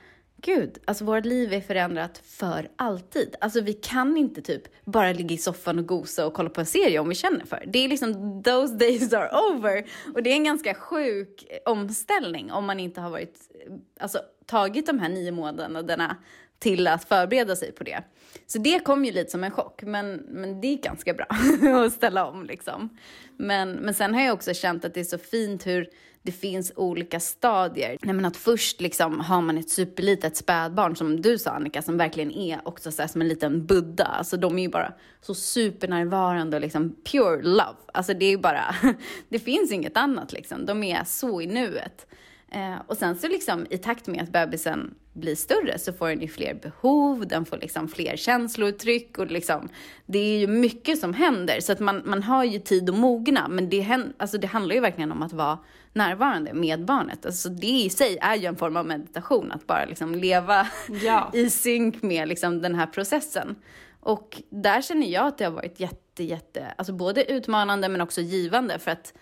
gud, alltså vårt liv är förändrat för alltid. Alltså vi kan inte typ bara ligga i soffan och gosa och kolla på en serie om vi känner för. Det är liksom, those days are over. Och det är en ganska sjuk eh, omställning om man inte har varit, eh, alltså tagit de här nio månaderna till att förbereda sig på det. Så det kom ju lite som en chock, men, men det är ganska bra att ställa om liksom. Men, men sen har jag också känt att det är så fint hur det finns olika stadier. Nej, men att först liksom har man ett superlitet spädbarn som du sa Annika, som verkligen är också så här som en liten Buddha. Alltså de är ju bara så supernärvarande och liksom pure love. Alltså det är ju bara, det finns inget annat liksom. De är så i nuet. Eh, och sen så liksom i takt med att bebisen blir större så får den ju fler behov, den får liksom fler känslouttryck och liksom, det är ju mycket som händer. Så att man, man har ju tid att mogna, men det, alltså det handlar ju verkligen om att vara närvarande med barnet. Alltså det i sig är ju en form av meditation, att bara liksom leva ja. i synk med liksom den här processen. Och där känner jag att det har varit jätte, jätte, alltså både utmanande men också givande för att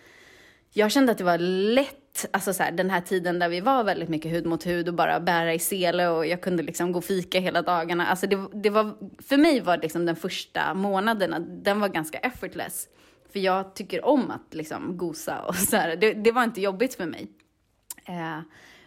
jag kände att det var lätt, alltså så här, den här tiden där vi var väldigt mycket hud mot hud och bara bära i sele och jag kunde liksom gå och fika hela dagarna. Alltså det, det var, för mig var liksom den första månaderna, den var ganska effortless. För jag tycker om att liksom gosa och så här. Det, det var inte jobbigt för mig. Eh,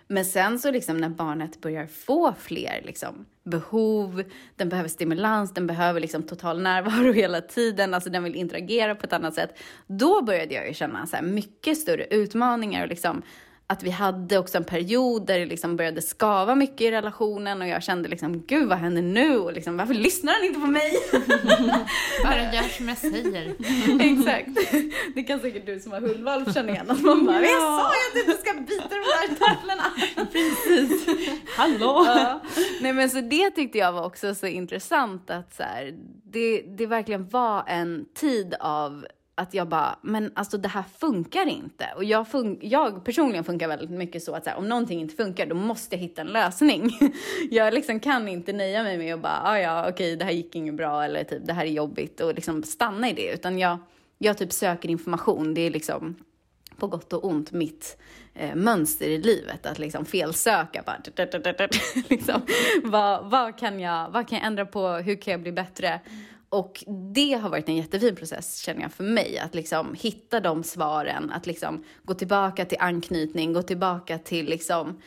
men sen så liksom när barnet börjar få fler liksom, behov, den behöver stimulans, den behöver liksom total närvaro hela tiden, alltså den vill interagera på ett annat sätt. Då började jag ju känna så här, mycket större utmaningar och liksom att vi hade också en period där det liksom började skava mycket i relationen och jag kände liksom, gud vad händer nu? Och liksom, varför lyssnar han inte på mig? Bara gör som jag säger. Exakt. Det kan säkert du som har hundvalp känna igen. Att man bara, ja. jag sa ju att du inte ska bita de där tofflorna. Precis. Hallå! Ja. Nej men så det tyckte jag var också så intressant att så här, det, det verkligen var en tid av att jag bara, men alltså det här funkar inte. Och jag, fun jag personligen funkar väldigt mycket så att så här, om någonting inte funkar, då måste jag hitta en lösning. jag liksom kan inte nöja mig med att bara, ah, ja okej det här gick inget bra eller typ det här är jobbigt och liksom stanna i det. Utan jag, jag typ söker information. Det är liksom på gott och ont mitt eh, mönster i livet. Att liksom felsöka. Bara, liksom, vad, vad, kan jag, vad kan jag ändra på? Hur kan jag bli bättre? Och det har varit en jättefin process känner jag för mig. Att liksom hitta de svaren, att liksom gå tillbaka till anknytning, gå tillbaka till liksom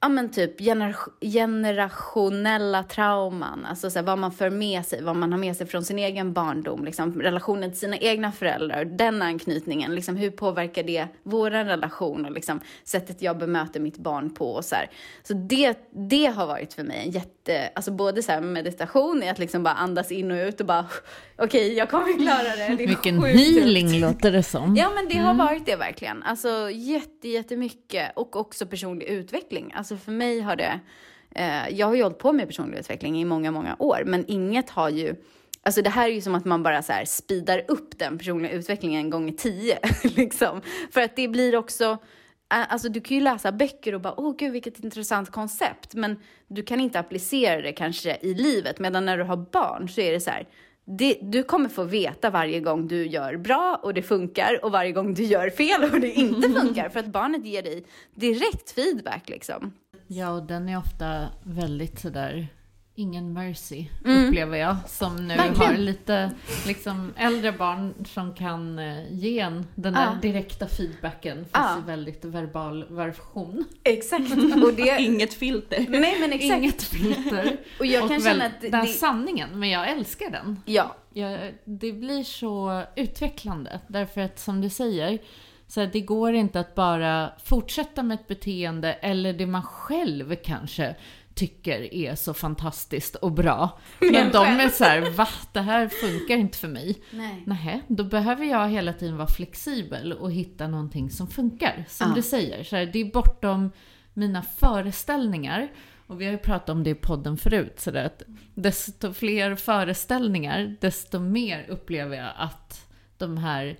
ja men typ gener generationella trauman, alltså så här, vad man för med sig, vad man har med sig från sin egen barndom, liksom, relationen till sina egna föräldrar, den anknytningen, liksom, hur påverkar det vår relation och liksom, sättet jag bemöter mitt barn på och så här. Så det, det har varit för mig en jätte, alltså både så här, meditation i att liksom bara andas in och ut och bara okej, okay, jag kommer klara det. det Vilken healing ut. låter det som. Ja men det har mm. varit det verkligen, alltså jätte, jättemycket och också personlig utveckling. Alltså, för mig har det, eh, jag har ju hållit på med personlig utveckling i många, många år, men inget har ju Alltså det här är ju som att man bara så här speedar upp den personliga utvecklingen gånger tio. liksom. För att det blir också, alltså du kan ju läsa böcker och bara, åh gud vilket intressant koncept, men du kan inte applicera det kanske i livet. Medan när du har barn så är det så här, det, du kommer få veta varje gång du gör bra och det funkar och varje gång du gör fel och det inte funkar. För att barnet ger dig direkt feedback liksom. Ja, och den är ofta väldigt sådär ingen mercy, mm. upplever jag. Som nu Verkligen. har lite liksom, äldre barn som kan eh, ge en den där ah. direkta feedbacken, fast ah. i väldigt verbal version. Exakt. Och det... Inget filter. Nej, men exakt. Inget filter. och jag och kan känna att... Den det... sanningen, men jag älskar den. Ja. Jag, det blir så utvecklande, därför att som du säger, så det går inte att bara fortsätta med ett beteende eller det man själv kanske tycker är så fantastiskt och bra. Men de är så här, va? Det här funkar inte för mig. Nej. Nähä, då behöver jag hela tiden vara flexibel och hitta någonting som funkar. Som ja. du säger, så här, det är bortom mina föreställningar. Och vi har ju pratat om det i podden förut, så att desto fler föreställningar, desto mer upplever jag att de här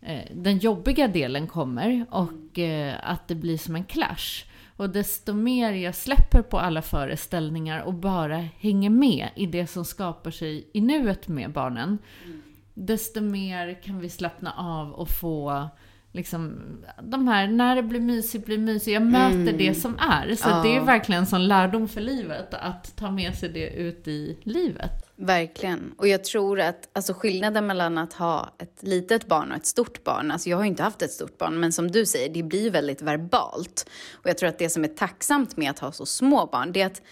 eh, den jobbiga delen kommer och eh, att det blir som en clash. Och desto mer jag släpper på alla föreställningar och bara hänger med i det som skapar sig i nuet med barnen, mm. desto mer kan vi slappna av och få liksom, de här, när det blir mysigt blir mysigt. Jag möter mm. det som är. Så ja. det är verkligen en sån lärdom för livet, att ta med sig det ut i livet. Verkligen. Och jag tror att alltså skillnaden mellan att ha ett litet barn och ett stort barn, alltså jag har ju inte haft ett stort barn, men som du säger, det blir väldigt verbalt. Och jag tror att det som är tacksamt med att ha så små barn, det är att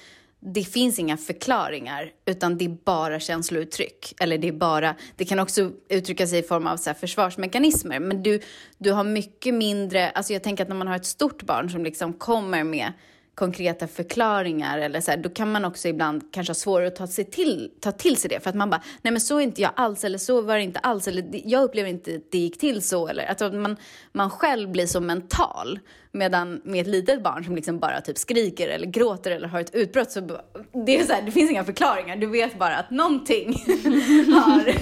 det finns inga förklaringar, utan det är bara känslouttryck. Eller det är bara, det kan också uttrycka sig i form av så här försvarsmekanismer, men du, du har mycket mindre, alltså jag tänker att när man har ett stort barn som liksom kommer med konkreta förklaringar eller så här, då kan man också ibland kanske ha svårare att ta, sig till, ta till sig det för att man bara, nej men så är inte jag alls eller så var det inte alls eller jag upplever inte att det gick till så eller alltså att man, man själv blir så mental. Medan med ett litet barn som liksom bara typ skriker eller gråter eller har ett utbrott så det är så här, det finns inga förklaringar. Du vet bara att någonting har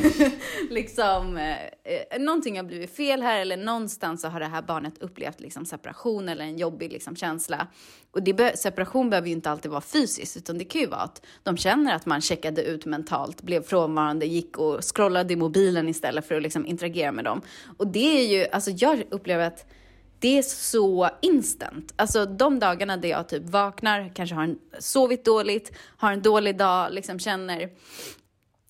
liksom, eh, eh, någonting har blivit fel här eller någonstans så har det här barnet upplevt liksom separation eller en jobbig liksom känsla. Och det separation behöver ju inte alltid vara fysiskt utan det kan ju vara att de känner att man checkade ut mentalt, blev frånvarande, gick och scrollade i mobilen istället för att liksom interagera med dem. Och det är ju, alltså jag upplever att det är så instant. Alltså de dagarna där jag typ vaknar, kanske har en, sovit dåligt, har en dålig dag, liksom känner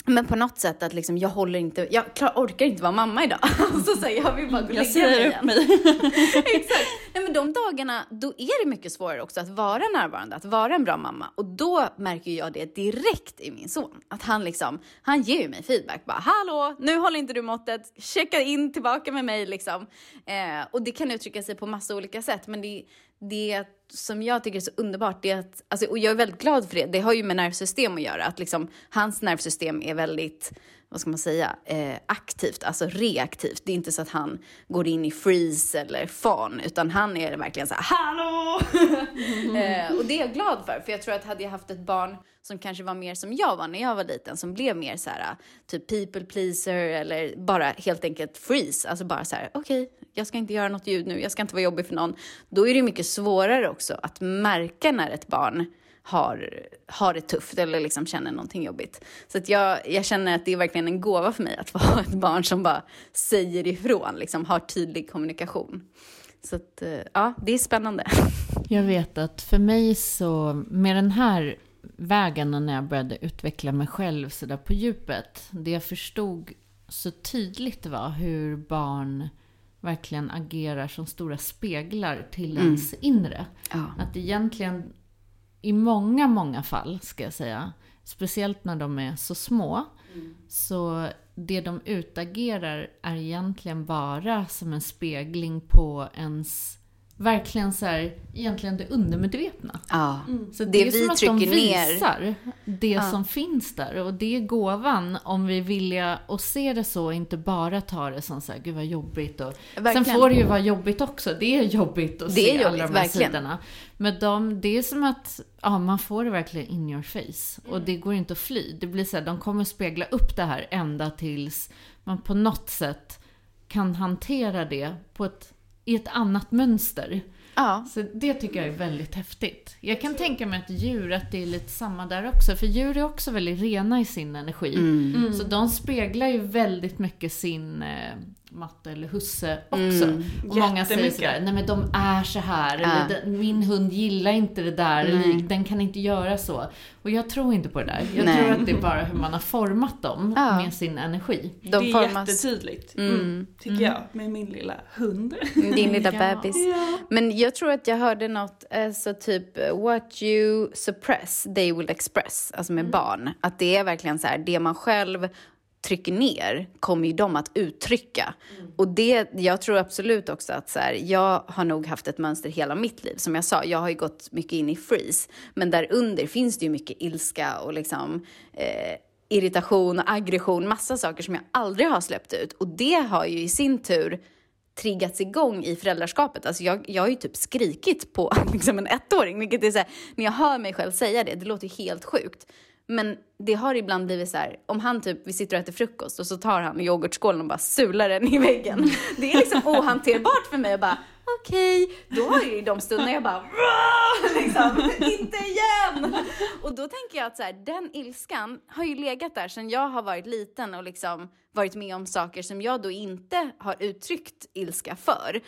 men på något sätt att liksom, jag håller inte, jag klar, orkar inte vara mamma idag. alltså, så här, jag vill bara gå och lägga mig igen. mig. Exakt. Nej, men de dagarna, då är det mycket svårare också att vara närvarande, att vara en bra mamma. Och då märker jag det direkt i min son. Att han liksom, han ger ju mig feedback. Bara, hallå, nu håller inte du måttet, checka in tillbaka med mig liksom. Eh, och det kan uttrycka sig på massa olika sätt. Men det, det som jag tycker är så underbart, det är att, alltså, och jag är väldigt glad för det, det har ju med nervsystem att göra, att liksom, hans nervsystem är väldigt, vad ska man säga, eh, aktivt, alltså reaktivt. Det är inte så att han går in i freeze eller fan, utan han är verkligen så här, hallå! eh, och det är jag glad för, för jag tror att hade jag haft ett barn som kanske var mer som jag var när jag var liten, som blev mer så här, typ people pleaser eller bara helt enkelt freeze, alltså bara så här, okej, okay, jag ska inte göra något ljud nu, jag ska inte vara jobbig för någon. Då är det mycket svårare också att märka när ett barn har, har det tufft eller liksom känner någonting jobbigt. Så att jag, jag känner att det är verkligen en gåva för mig att få ha ett barn som bara säger ifrån, liksom har tydlig kommunikation. Så att, eh, ja, det är spännande. Jag vet att för mig så, med den här vägen när jag började utveckla mig själv så där på djupet, det jag förstod så tydligt var hur barn verkligen agerar som stora speglar till mm. ens inre. Ja. Att egentligen, i många, många fall, ska jag säga, speciellt när de är så små, mm. så det de utagerar är egentligen bara som en spegling på ens verkligen så här, egentligen det undermedvetna. Ja, mm. Så det, det är vi som att de visar ner. det ja. som finns där. Och det är gåvan om vi vill att se det så, inte bara ta det som så här, gud vad jobbigt. Och, sen får det ju vara jobbigt också. Det är jobbigt att det se jobbigt, alla de här verkligen. sidorna. Men de, det är som att ja, man får det verkligen in your face. Och det går inte att fly. Det blir så här, de kommer spegla upp det här ända tills man på något sätt kan hantera det på ett i ett annat mönster. Ja. Så det tycker jag är väldigt häftigt. Jag kan tänka mig att djur, att det är lite samma där också. För djur är också väldigt rena i sin energi. Mm. Mm. Så de speglar ju väldigt mycket sin eh, matte eller husse också. Mm. Och många säger sådär, nej men de är så här. Ja. Eller min hund gillar inte det där. Eller den kan inte göra så. Och jag tror inte på det där. Jag nej. tror att det är bara hur man har format dem ja. med sin energi. De det är formas... jättetydligt. Mm. mm. Tycker mm. jag. Med min lilla hund. Din lilla bebis. Ja. Men jag tror att jag hörde något, alltså typ what you suppress, they will express. Alltså med mm. barn. Att det är verkligen så här, det man själv trycker ner kommer ju de att uttrycka. Mm. Och det, jag tror absolut också att så här, jag har nog haft ett mönster hela mitt liv. Som jag sa, jag har ju gått mycket in i freeze. Men där under finns det ju mycket ilska och liksom eh, irritation och aggression. Massa saker som jag aldrig har släppt ut. Och det har ju i sin tur triggats igång i föräldraskapet. Alltså jag, jag har ju typ skrikit på liksom en ettåring, vilket är så här, när jag hör mig själv säga det, det låter helt sjukt. Men det har ibland blivit så här, om han typ, vi sitter och äter frukost och så tar han yoghurtskålen och bara sular den i väggen. Det är liksom ohanterbart för mig att bara, okej, okay. då har ju de stunderna jag bara, liksom, inte igen! Och då tänker jag att så här, den ilskan har ju legat där sedan jag har varit liten och liksom varit med om saker som jag då inte har uttryckt ilska för.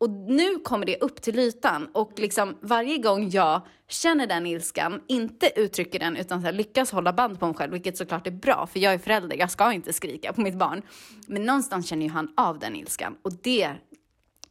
Och nu kommer det upp till ytan och liksom varje gång jag känner den ilskan, inte uttrycker den utan så här, lyckas hålla band på mig själv, vilket såklart är bra för jag är förälder, jag ska inte skrika på mitt barn. Men någonstans känner ju han av den ilskan och det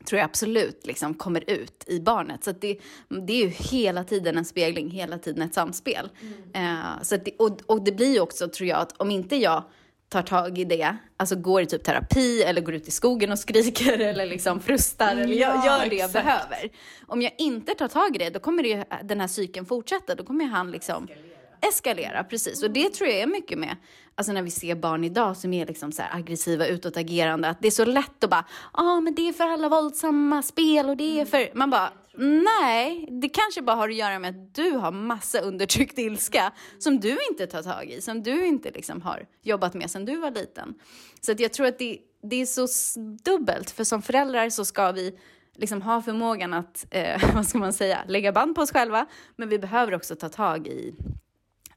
tror jag absolut liksom kommer ut i barnet. Så det, det är ju hela tiden en spegling, hela tiden ett samspel. Mm. Uh, så det, och, och det blir ju också, tror jag, att om inte jag tar tag i det, alltså går i typ terapi eller går ut i skogen och skriker eller liksom frustar eller ja, gör det jag behöver. Om jag inte tar tag i det, då kommer det ju, den här cykeln fortsätta. Då kommer han liksom eskalera, precis. Och det tror jag är mycket med, alltså när vi ser barn idag som är liksom så här aggressiva, utåtagerande, att det är så lätt att bara, ja ah, men det är för alla våldsamma spel och det är för, man bara, nej, det kanske bara har att göra med att du har massa undertryckt ilska som du inte tar tag i, som du inte liksom har jobbat med sedan du var liten. Så att jag tror att det, det är så dubbelt, för som föräldrar så ska vi liksom ha förmågan att, eh, vad ska man säga, lägga band på oss själva, men vi behöver också ta tag i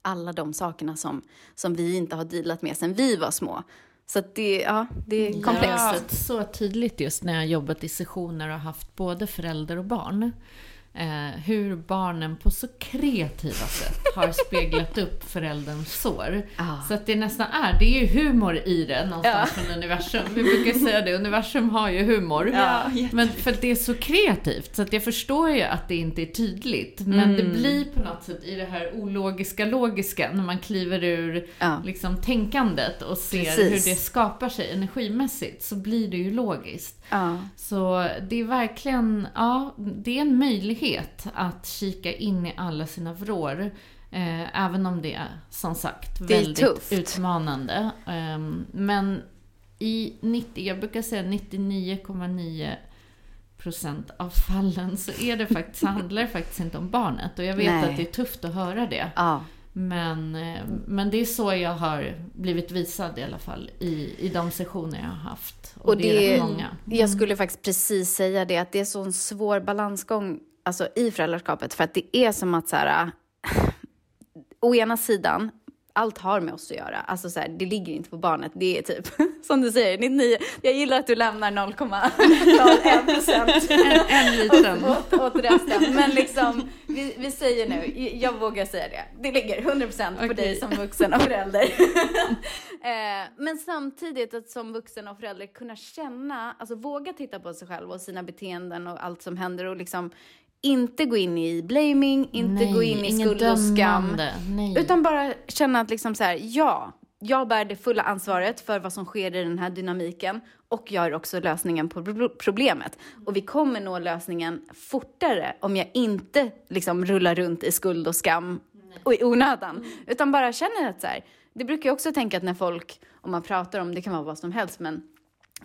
alla de sakerna som, som vi inte har dealat med sedan vi var små. Så det, ja, det är komplext. Jag har så tydligt just när jag jobbat i sessioner och haft både förälder och barn eh, hur barnen på så kreativa sätt har speglat upp förälderns sår. Ah. Så att det nästan är, det är ju humor i det någonstans ja. från universum. Vi brukar säga det, universum har ju humor. Ja, men för att det är så kreativt, så att jag förstår ju att det inte är tydligt. Men mm. det blir på något sätt i det här ologiska, logiska, när man kliver ur ja. liksom, tänkandet och ser Precis. hur det skapar sig energimässigt, så blir det ju logiskt. Så det är verkligen, ja, det är en möjlighet att kika in i alla sina vrår. Eh, även om det är som sagt väldigt tufft. utmanande. Eh, men i 90, jag brukar säga 99,9 procent av fallen så är det faktiskt, handlar det faktiskt inte om barnet. Och jag vet Nej. att det är tufft att höra det. Ja. Men, eh, men det är så jag har blivit visad i alla fall i, i de sessioner jag har haft. Och, och det, det är många. Mm. Jag skulle faktiskt precis säga det, att det är så en svår balansgång alltså, i föräldraskapet. För att det är som att så här, å ena sidan allt har med oss att göra. Alltså så här, det ligger inte på barnet. Det är typ, som du säger, 99. Jag gillar att du lämnar 0,01 procent. En, en liten. Åt, åt, åt resten. Men liksom, vi, vi säger nu, jag vågar säga det. Det ligger 100 procent på okay. dig som vuxen och förälder. Eh, men samtidigt att som vuxen och förälder kunna känna, alltså våga titta på sig själv och sina beteenden och allt som händer och liksom inte gå in i blaming, inte Nej, gå in i skuld och skam. Nej. Utan bara känna att liksom så här, ja, jag bär det fulla ansvaret för vad som sker i den här dynamiken och jag är också lösningen på problemet. Och vi kommer nå lösningen fortare om jag inte liksom rullar runt i skuld och skam och i onödan. Mm. Utan bara känner att så här, det brukar jag också tänka att när folk, om man pratar om, det kan vara vad som helst, men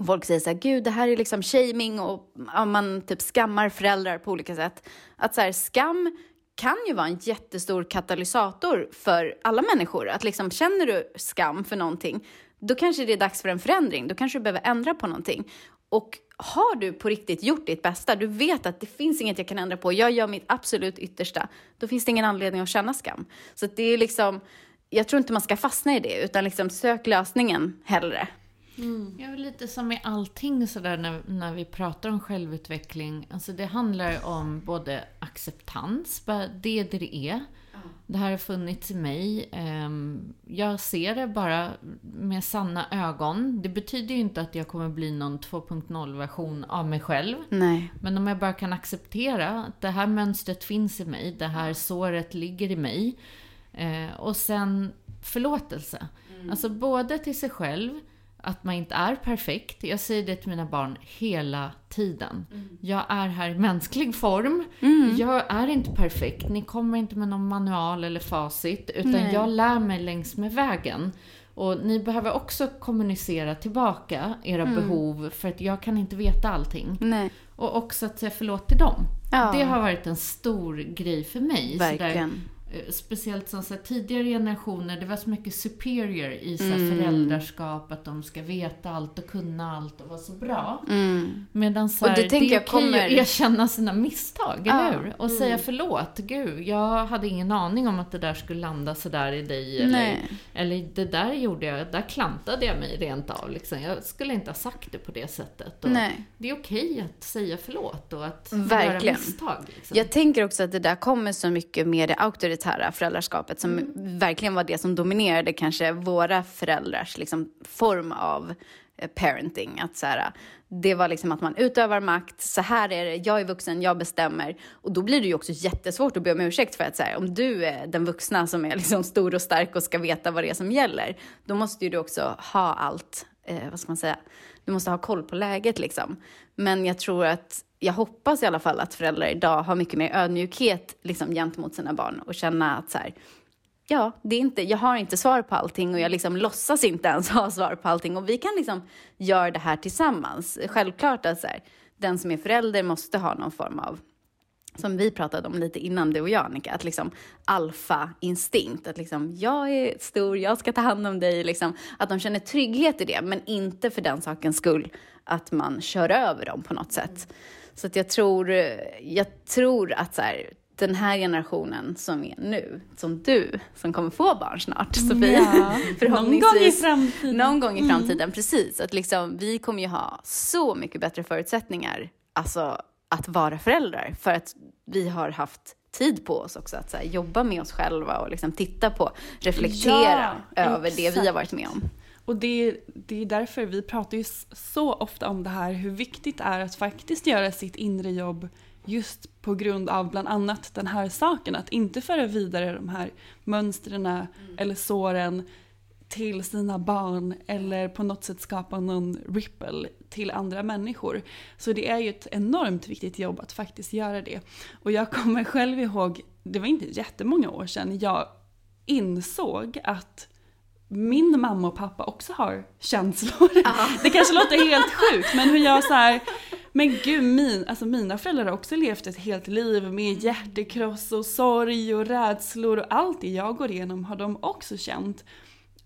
folk säger så här, gud det här är liksom shaming och ja, man typ skammar föräldrar på olika sätt. Att så här, skam kan ju vara en jättestor katalysator för alla människor. Att liksom, känner du skam för någonting, då kanske det är dags för en förändring. Då kanske du behöver ändra på någonting. Och har du på riktigt gjort ditt bästa, du vet att det finns inget jag kan ändra på, jag gör mitt absolut yttersta, då finns det ingen anledning att känna skam. Så det är liksom, jag tror inte man ska fastna i det, utan liksom sök lösningen hellre. Mm. Ja, lite som i allting sådär när, när vi pratar om självutveckling. Alltså det handlar om både acceptans, bara det är det är. Det här har funnits i mig. Ehm, jag ser det bara med sanna ögon. Det betyder ju inte att jag kommer bli någon 2.0-version av mig själv. Nej. Men om jag bara kan acceptera att det här mönstret finns i mig, det här såret ligger i mig. Eh, och sen förlåtelse. Mm. Alltså både till sig själv, att man inte är perfekt. Jag säger det till mina barn hela tiden. Mm. Jag är här i mänsklig form. Mm. Jag är inte perfekt. Ni kommer inte med någon manual eller facit. Utan Nej. jag lär mig längs med vägen. Och ni behöver också kommunicera tillbaka era mm. behov. För att jag kan inte veta allting. Nej. Och också att säga förlåt till dem. Ja. Det har varit en stor grej för mig. Verkligen. Eh, speciellt som så tidigare generationer, det var så mycket superior i så mm. föräldraskap, att de ska veta allt och kunna allt och vara så bra. Mm. Medan så här, det, det är okej kommer... att erkänna sina misstag, ja. eller hur? Och mm. säga förlåt, gud, jag hade ingen aning om att det där skulle landa så där i dig. Eller, eller det där gjorde jag, där klantade jag mig rent av. Liksom. Jag skulle inte ha sagt det på det sättet. Och Nej. Det är okej att säga förlåt och att Verkligen. göra misstag. Liksom. Jag tänker också att det där kommer så mycket med det auktoritära auktoritära föräldraskapet som mm. verkligen var det som dominerade kanske våra föräldrars liksom, form av eh, parenting. Att så här, det var liksom att man utövar makt, så här är det, jag är vuxen, jag bestämmer. Och då blir det ju också jättesvårt att be om ursäkt för att så här, om du är den vuxna som är liksom stor och stark och ska veta vad det är som gäller, då måste ju du också ha allt, eh, vad ska man säga, du måste ha koll på läget liksom. Men jag tror att jag hoppas i alla fall att föräldrar idag har mycket mer ödmjukhet liksom, gentemot sina barn och känna att så här, ja, det är inte, jag har inte svar på allting och jag liksom låtsas inte ens ha svar på allting. Och vi kan liksom göra det här tillsammans. Självklart att så här, den som är förälder måste ha någon form av som vi pratade om lite innan, du och jag Annika, att liksom alfa-instinkt, att liksom jag är stor, jag ska ta hand om dig, liksom, att de känner trygghet i det, men inte för den sakens skull att man kör över dem på något sätt. Så att jag tror, jag tror att så här, den här generationen som är nu, som du, som kommer få barn snart, Sofie. Ja. Någon gång i framtiden. Någon gång i mm. framtiden, mm. precis. Att liksom, vi kommer ju ha så mycket bättre förutsättningar, alltså att vara föräldrar, för att vi har haft tid på oss också att här, jobba med oss själva och liksom titta på, reflektera ja, över exakt. det vi har varit med om. Och det, det är därför vi pratar ju så ofta om det här, hur viktigt det är att faktiskt göra sitt inre jobb just på grund av bland annat den här saken. Att inte föra vidare de här mönstren mm. eller såren till sina barn eller på något sätt skapa någon ripple till andra människor. Så det är ju ett enormt viktigt jobb att faktiskt göra det. Och jag kommer själv ihåg, det var inte jättemånga år sedan, jag insåg att min mamma och pappa också har känslor. Ah. Det kanske låter helt sjukt men hur jag så här, men gud, min, alltså mina föräldrar har också levt ett helt liv med hjärtekross och sorg och rädslor och allt det jag går igenom har de också känt.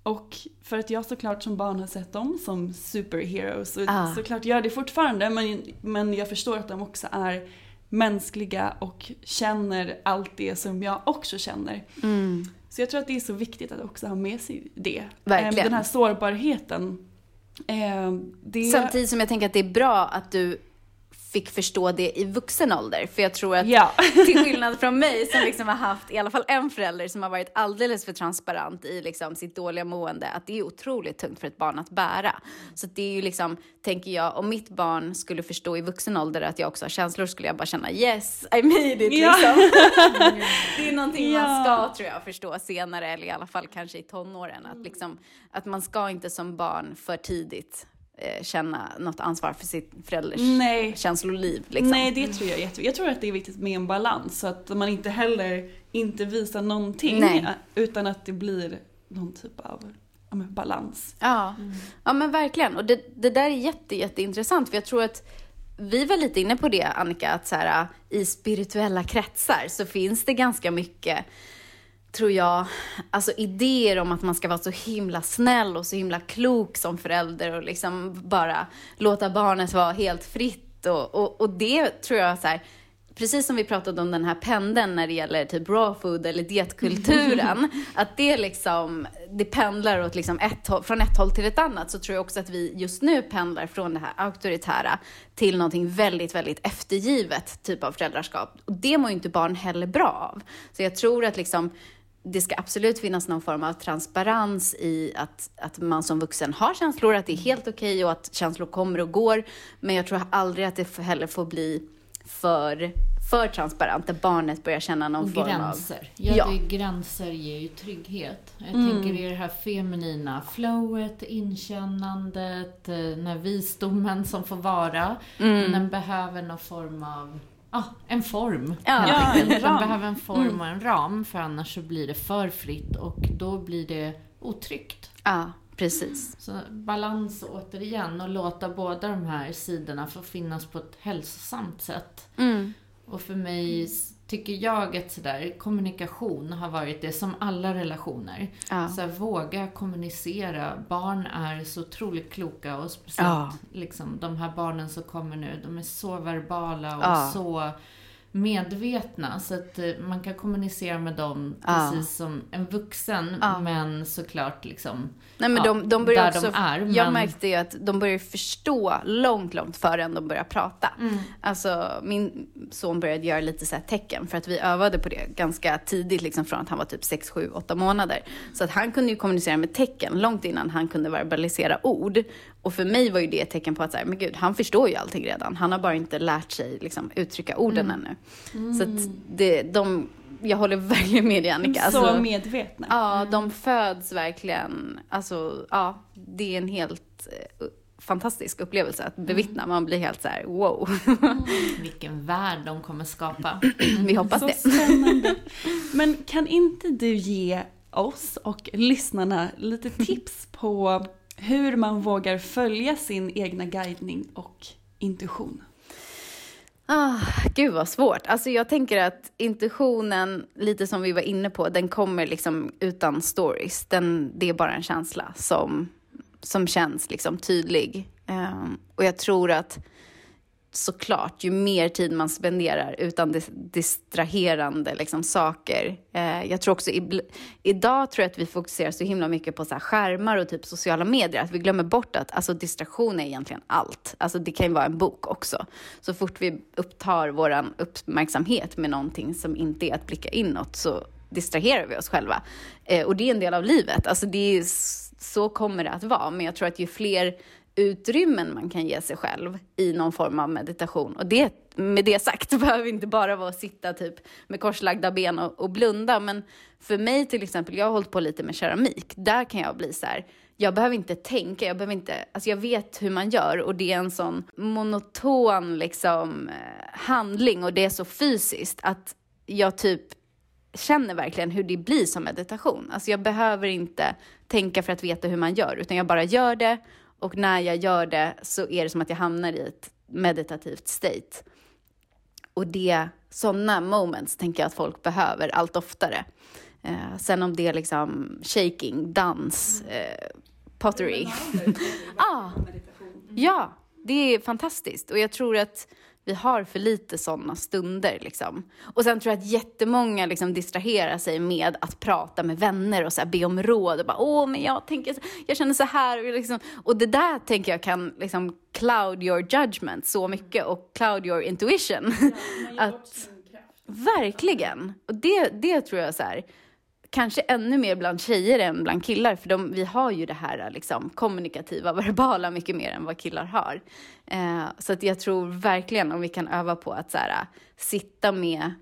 Och för att jag såklart som barn har sett dem som superheroes och ah. såklart gör det fortfarande men, men jag förstår att de också är mänskliga och känner allt det som jag också känner. Mm. Så jag tror att det är så viktigt att också ha med sig det. Verkligen. Den här sårbarheten. Eh, det... Samtidigt som jag tänker att det är bra att du fick förstå det i vuxen ålder. För jag tror att ja. till skillnad från mig som liksom har haft i alla fall en förälder som har varit alldeles för transparent i liksom sitt dåliga mående, att det är otroligt tungt för ett barn att bära. Så det är ju liksom, tänker jag, om mitt barn skulle förstå i vuxen ålder att jag också har känslor skulle jag bara känna yes, I made it ja. liksom. det är någonting ja. man ska, tror jag, förstå senare, eller i alla fall kanske i tonåren. Att, liksom, att man ska inte som barn för tidigt känna något ansvar för sitt förälders Nej. känsloliv. Liksom. Nej, det tror jag är jätteviktigt. Jag tror att det är viktigt med en balans så att man inte heller inte visar någonting Nej. utan att det blir någon typ av ja, balans. Ja. Mm. ja, men verkligen. Och det, det där är jätte, jätteintressant för jag tror att vi var lite inne på det, Annika, att så här, i spirituella kretsar så finns det ganska mycket tror jag, alltså idéer om att man ska vara så himla snäll och så himla klok som förälder och liksom bara låta barnet vara helt fritt. Och, och, och det tror jag så här, precis som vi pratade om den här pendeln när det gäller typ raw food eller dietkulturen, att det liksom, det pendlar åt liksom ett, från ett håll till ett annat, så tror jag också att vi just nu pendlar från det här auktoritära till någonting väldigt, väldigt eftergivet typ av föräldraskap. Och det mår ju inte barn heller bra av. Så jag tror att liksom det ska absolut finnas någon form av transparens i att, att man som vuxen har känslor, att det är helt okej okay och att känslor kommer och går. Men jag tror aldrig att det heller får bli för, för transparent, där barnet börjar känna någon och form gränser. av... Ja, ja. Det, gränser ger ju trygghet. Jag mm. tänker i det här feminina flowet, inkännandet, eh, när visdomen som får vara. Mm. Men den behöver någon form av ah, en form. Ja, ja en ram. Den behöver en form mm. och en ram, för annars så blir det för fritt och då blir det otryggt. Ja, precis. Så balans återigen och låta båda de här sidorna få finnas på ett hälsosamt sätt. Mm. Och för mig tycker jag att sådär, kommunikation har varit det som alla relationer. Ja. Så här, våga kommunicera. Barn är så otroligt kloka och speciellt ja. liksom, de här barnen som kommer nu, de är så verbala och ja. så medvetna. Så att eh, man kan kommunicera med dem precis som en vuxen, men såklart liksom Nej, men de, de börjar också, de är. Men... Jag märkte ju att de börjar förstå långt, långt före de börjar prata. Mm. Alltså, min son började göra lite så tecken för att vi övade på det ganska tidigt, liksom från att han var typ 6, 7, 8 månader. Så att han kunde ju kommunicera med tecken långt innan han kunde verbalisera ord. Och för mig var ju det ett tecken på att så här, men gud, han förstår ju allting redan. Han har bara inte lärt sig liksom, uttrycka orden mm. ännu. Mm. Så att det, de jag håller verkligen med dig Annika. Så alltså, medvetna. Ja, mm. de föds verkligen, alltså ja, det är en helt uh, fantastisk upplevelse att bevittna. Man blir helt så här, wow. Mm. Vilken värld de kommer skapa. Vi hoppas så det. Spännande. Men kan inte du ge oss och lyssnarna lite tips på hur man vågar följa sin egna guidning och intuition. Ah, gud vad svårt. Alltså jag tänker att intuitionen, lite som vi var inne på, den kommer liksom utan stories. Den, det är bara en känsla som, som känns liksom tydlig. Um, och jag tror att såklart, ju mer tid man spenderar utan distraherande liksom, saker. Eh, jag tror också, i, idag tror jag att vi fokuserar så himla mycket på så här, skärmar och typ sociala medier, att vi glömmer bort att alltså, distraktion är egentligen allt. Alltså det kan ju vara en bok också. Så fort vi upptar vår uppmärksamhet med någonting som inte är att blicka inåt så distraherar vi oss själva. Eh, och det är en del av livet. Alltså det är, så kommer det att vara. Men jag tror att ju fler utrymmen man kan ge sig själv i någon form av meditation. Och det, med det sagt det behöver inte bara vara att sitta typ med korslagda ben och, och, blunda. Men för mig till exempel, jag har hållit på lite med keramik. Där kan jag bli så här, jag behöver inte tänka, jag behöver inte, alltså jag vet hur man gör och det är en sån monoton liksom eh, handling och det är så fysiskt att jag typ känner verkligen hur det blir som meditation. Alltså jag behöver inte tänka för att veta hur man gör, utan jag bara gör det och när jag gör det så är det som att jag hamnar i ett meditativt state. Och det, sådana moments tänker jag att folk behöver allt oftare. Eh, sen om det är liksom shaking, dans, eh, pottery. ah, ja, det är fantastiskt. Och jag tror att vi har för lite sådana stunder. Liksom. Och sen tror jag att jättemånga liksom distraherar sig med att prata med vänner och så här, be om råd. Och bara, Åh, men jag, tänker, jag känner så här. Och, liksom, och det där tänker jag kan liksom, cloud your judgment så mycket och cloud your intuition. Ja, att, verkligen. Och det, det tror jag så här, kanske ännu mer bland tjejer än bland killar, för de, vi har ju det här liksom, kommunikativa, verbala mycket mer än vad killar har. Eh, så att jag tror verkligen om vi kan öva på att så här, äh, sitta med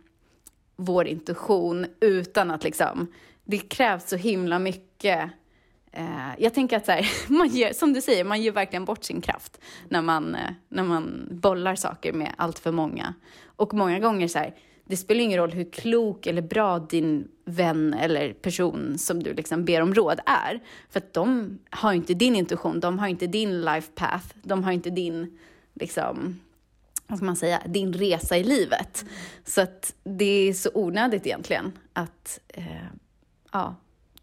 vår intuition utan att liksom, det krävs så himla mycket eh, jag tänker att så här, man ger, som du säger, man ger verkligen bort sin kraft när man, eh, när man bollar saker med allt för många. Och många gånger så här, det spelar ingen roll hur klok eller bra din vän eller person som du liksom ber om råd är. För att de har inte din intuition, de har inte din life path, de har inte din, liksom, vad ska man säga, din resa i livet. Så att det är så onödigt egentligen att eh, ja,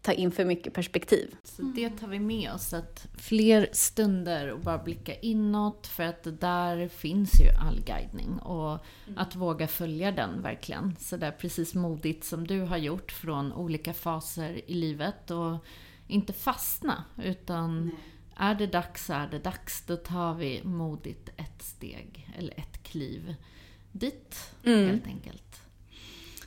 ta in för mycket perspektiv. Så det tar vi med oss, att fler stunder och bara blicka inåt för att där finns ju all guidning och mm. att våga följa den verkligen. Så där precis modigt som du har gjort från olika faser i livet och inte fastna utan Nej. är det dags så är det dags. Då tar vi modigt ett steg eller ett kliv dit mm. helt enkelt.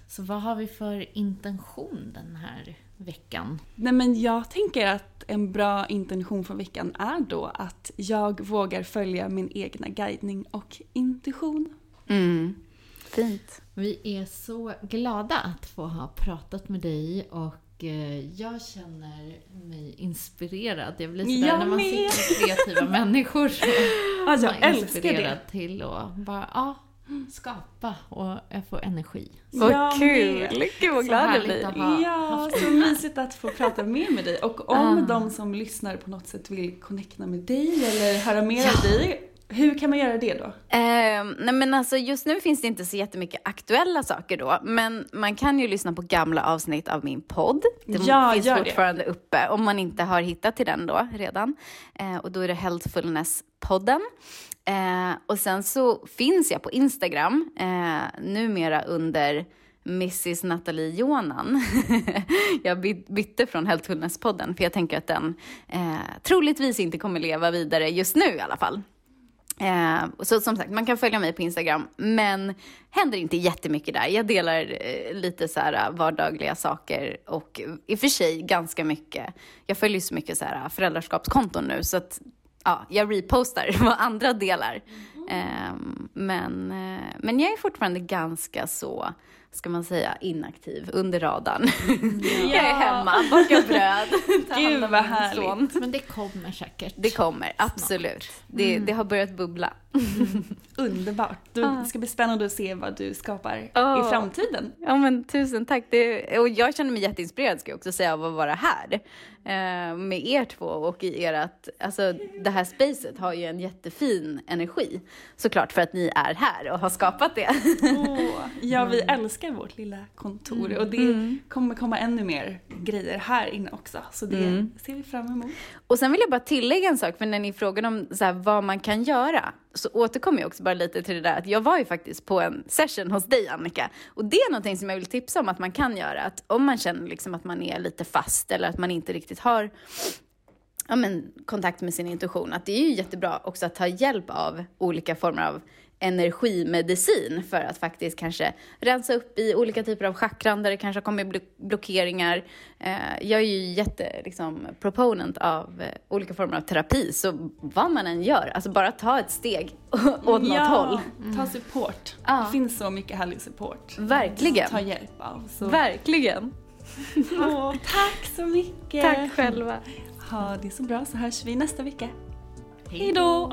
Så vad har vi för intention den här veckan? Nej men jag tänker att en bra intention för veckan är då att jag vågar följa min egna guidning och intuition. Mm. Fint. Vi är så glada att få ha pratat med dig och eh, jag känner mig inspirerad. Jag blir sådär jag när man sitter med kreativa människor. Så alltså, jag älskar det. till att bara, ja, skapa och jag får energi. Vad kul! Gud vad glad jag blir. Ja, så mysigt att få prata mer med dig. Och om uh. de som lyssnar på något sätt vill connecta med dig eller höra mer ja. av dig, hur kan man göra det då? Uh, nej men alltså just nu finns det inte så jättemycket aktuella saker då, men man kan ju lyssna på gamla avsnitt av min podd. Den ja, finns fortfarande det. uppe om man inte har hittat till den då redan. Uh, och då är det Healthfulness-podden. Eh, och sen så finns jag på Instagram, eh, numera under Mrs Nathalie Jonan. jag bytte från Healthfulness-podden för jag tänker att den eh, troligtvis inte kommer leva vidare just nu i alla fall. Eh, så som sagt, man kan följa mig på Instagram, men händer inte jättemycket där. Jag delar eh, lite så här vardagliga saker och i och för sig ganska mycket. Jag följer så mycket så här föräldraskapskonton nu, så att ja, jag repostar vad andra delar. Mm. Um, men, uh, men jag är fortfarande ganska så ska man säga, inaktiv, under radarn. Ja. jag är hemma, bakar bröd, tar Gud vad härligt. Son. Men det kommer säkert. Det kommer, absolut. Det, mm. det har börjat bubbla. Mm. Underbart. Det ska bli spännande att se vad du skapar oh. i framtiden. Ja men tusen tack. Det, och jag känner mig jätteinspirerad ska jag också säga av att vara här eh, med er två och i ert, alltså det här spacet har ju en jättefin energi såklart för att ni är här och har skapat det. Oh, ja, vi mm. Älskar vårt lilla kontor mm. och det mm. kommer komma ännu mer grejer här inne också så det mm. ser vi fram emot. Och sen vill jag bara tillägga en sak, för när ni frågade om så här, vad man kan göra så återkommer jag också bara lite till det där att jag var ju faktiskt på en session hos dig Annika och det är någonting som jag vill tipsa om att man kan göra. Att om man känner liksom att man är lite fast eller att man inte riktigt har ja, men, kontakt med sin intuition, att det är ju jättebra också att ta hjälp av olika former av energimedicin för att faktiskt kanske rensa upp i olika typer av chakran där det kanske kommer blockeringar. Eh, jag är ju jätte liksom, proponent av eh, olika former av terapi, så vad man än gör, alltså bara ta ett steg åt något ja, håll. Mm. ta support. Ja. Det finns så mycket härlig support. Verkligen. Ta hjälp av. Så. Verkligen. Åh, tack så mycket. Tack själva. Ha det så bra så hörs vi nästa vecka. Hej då!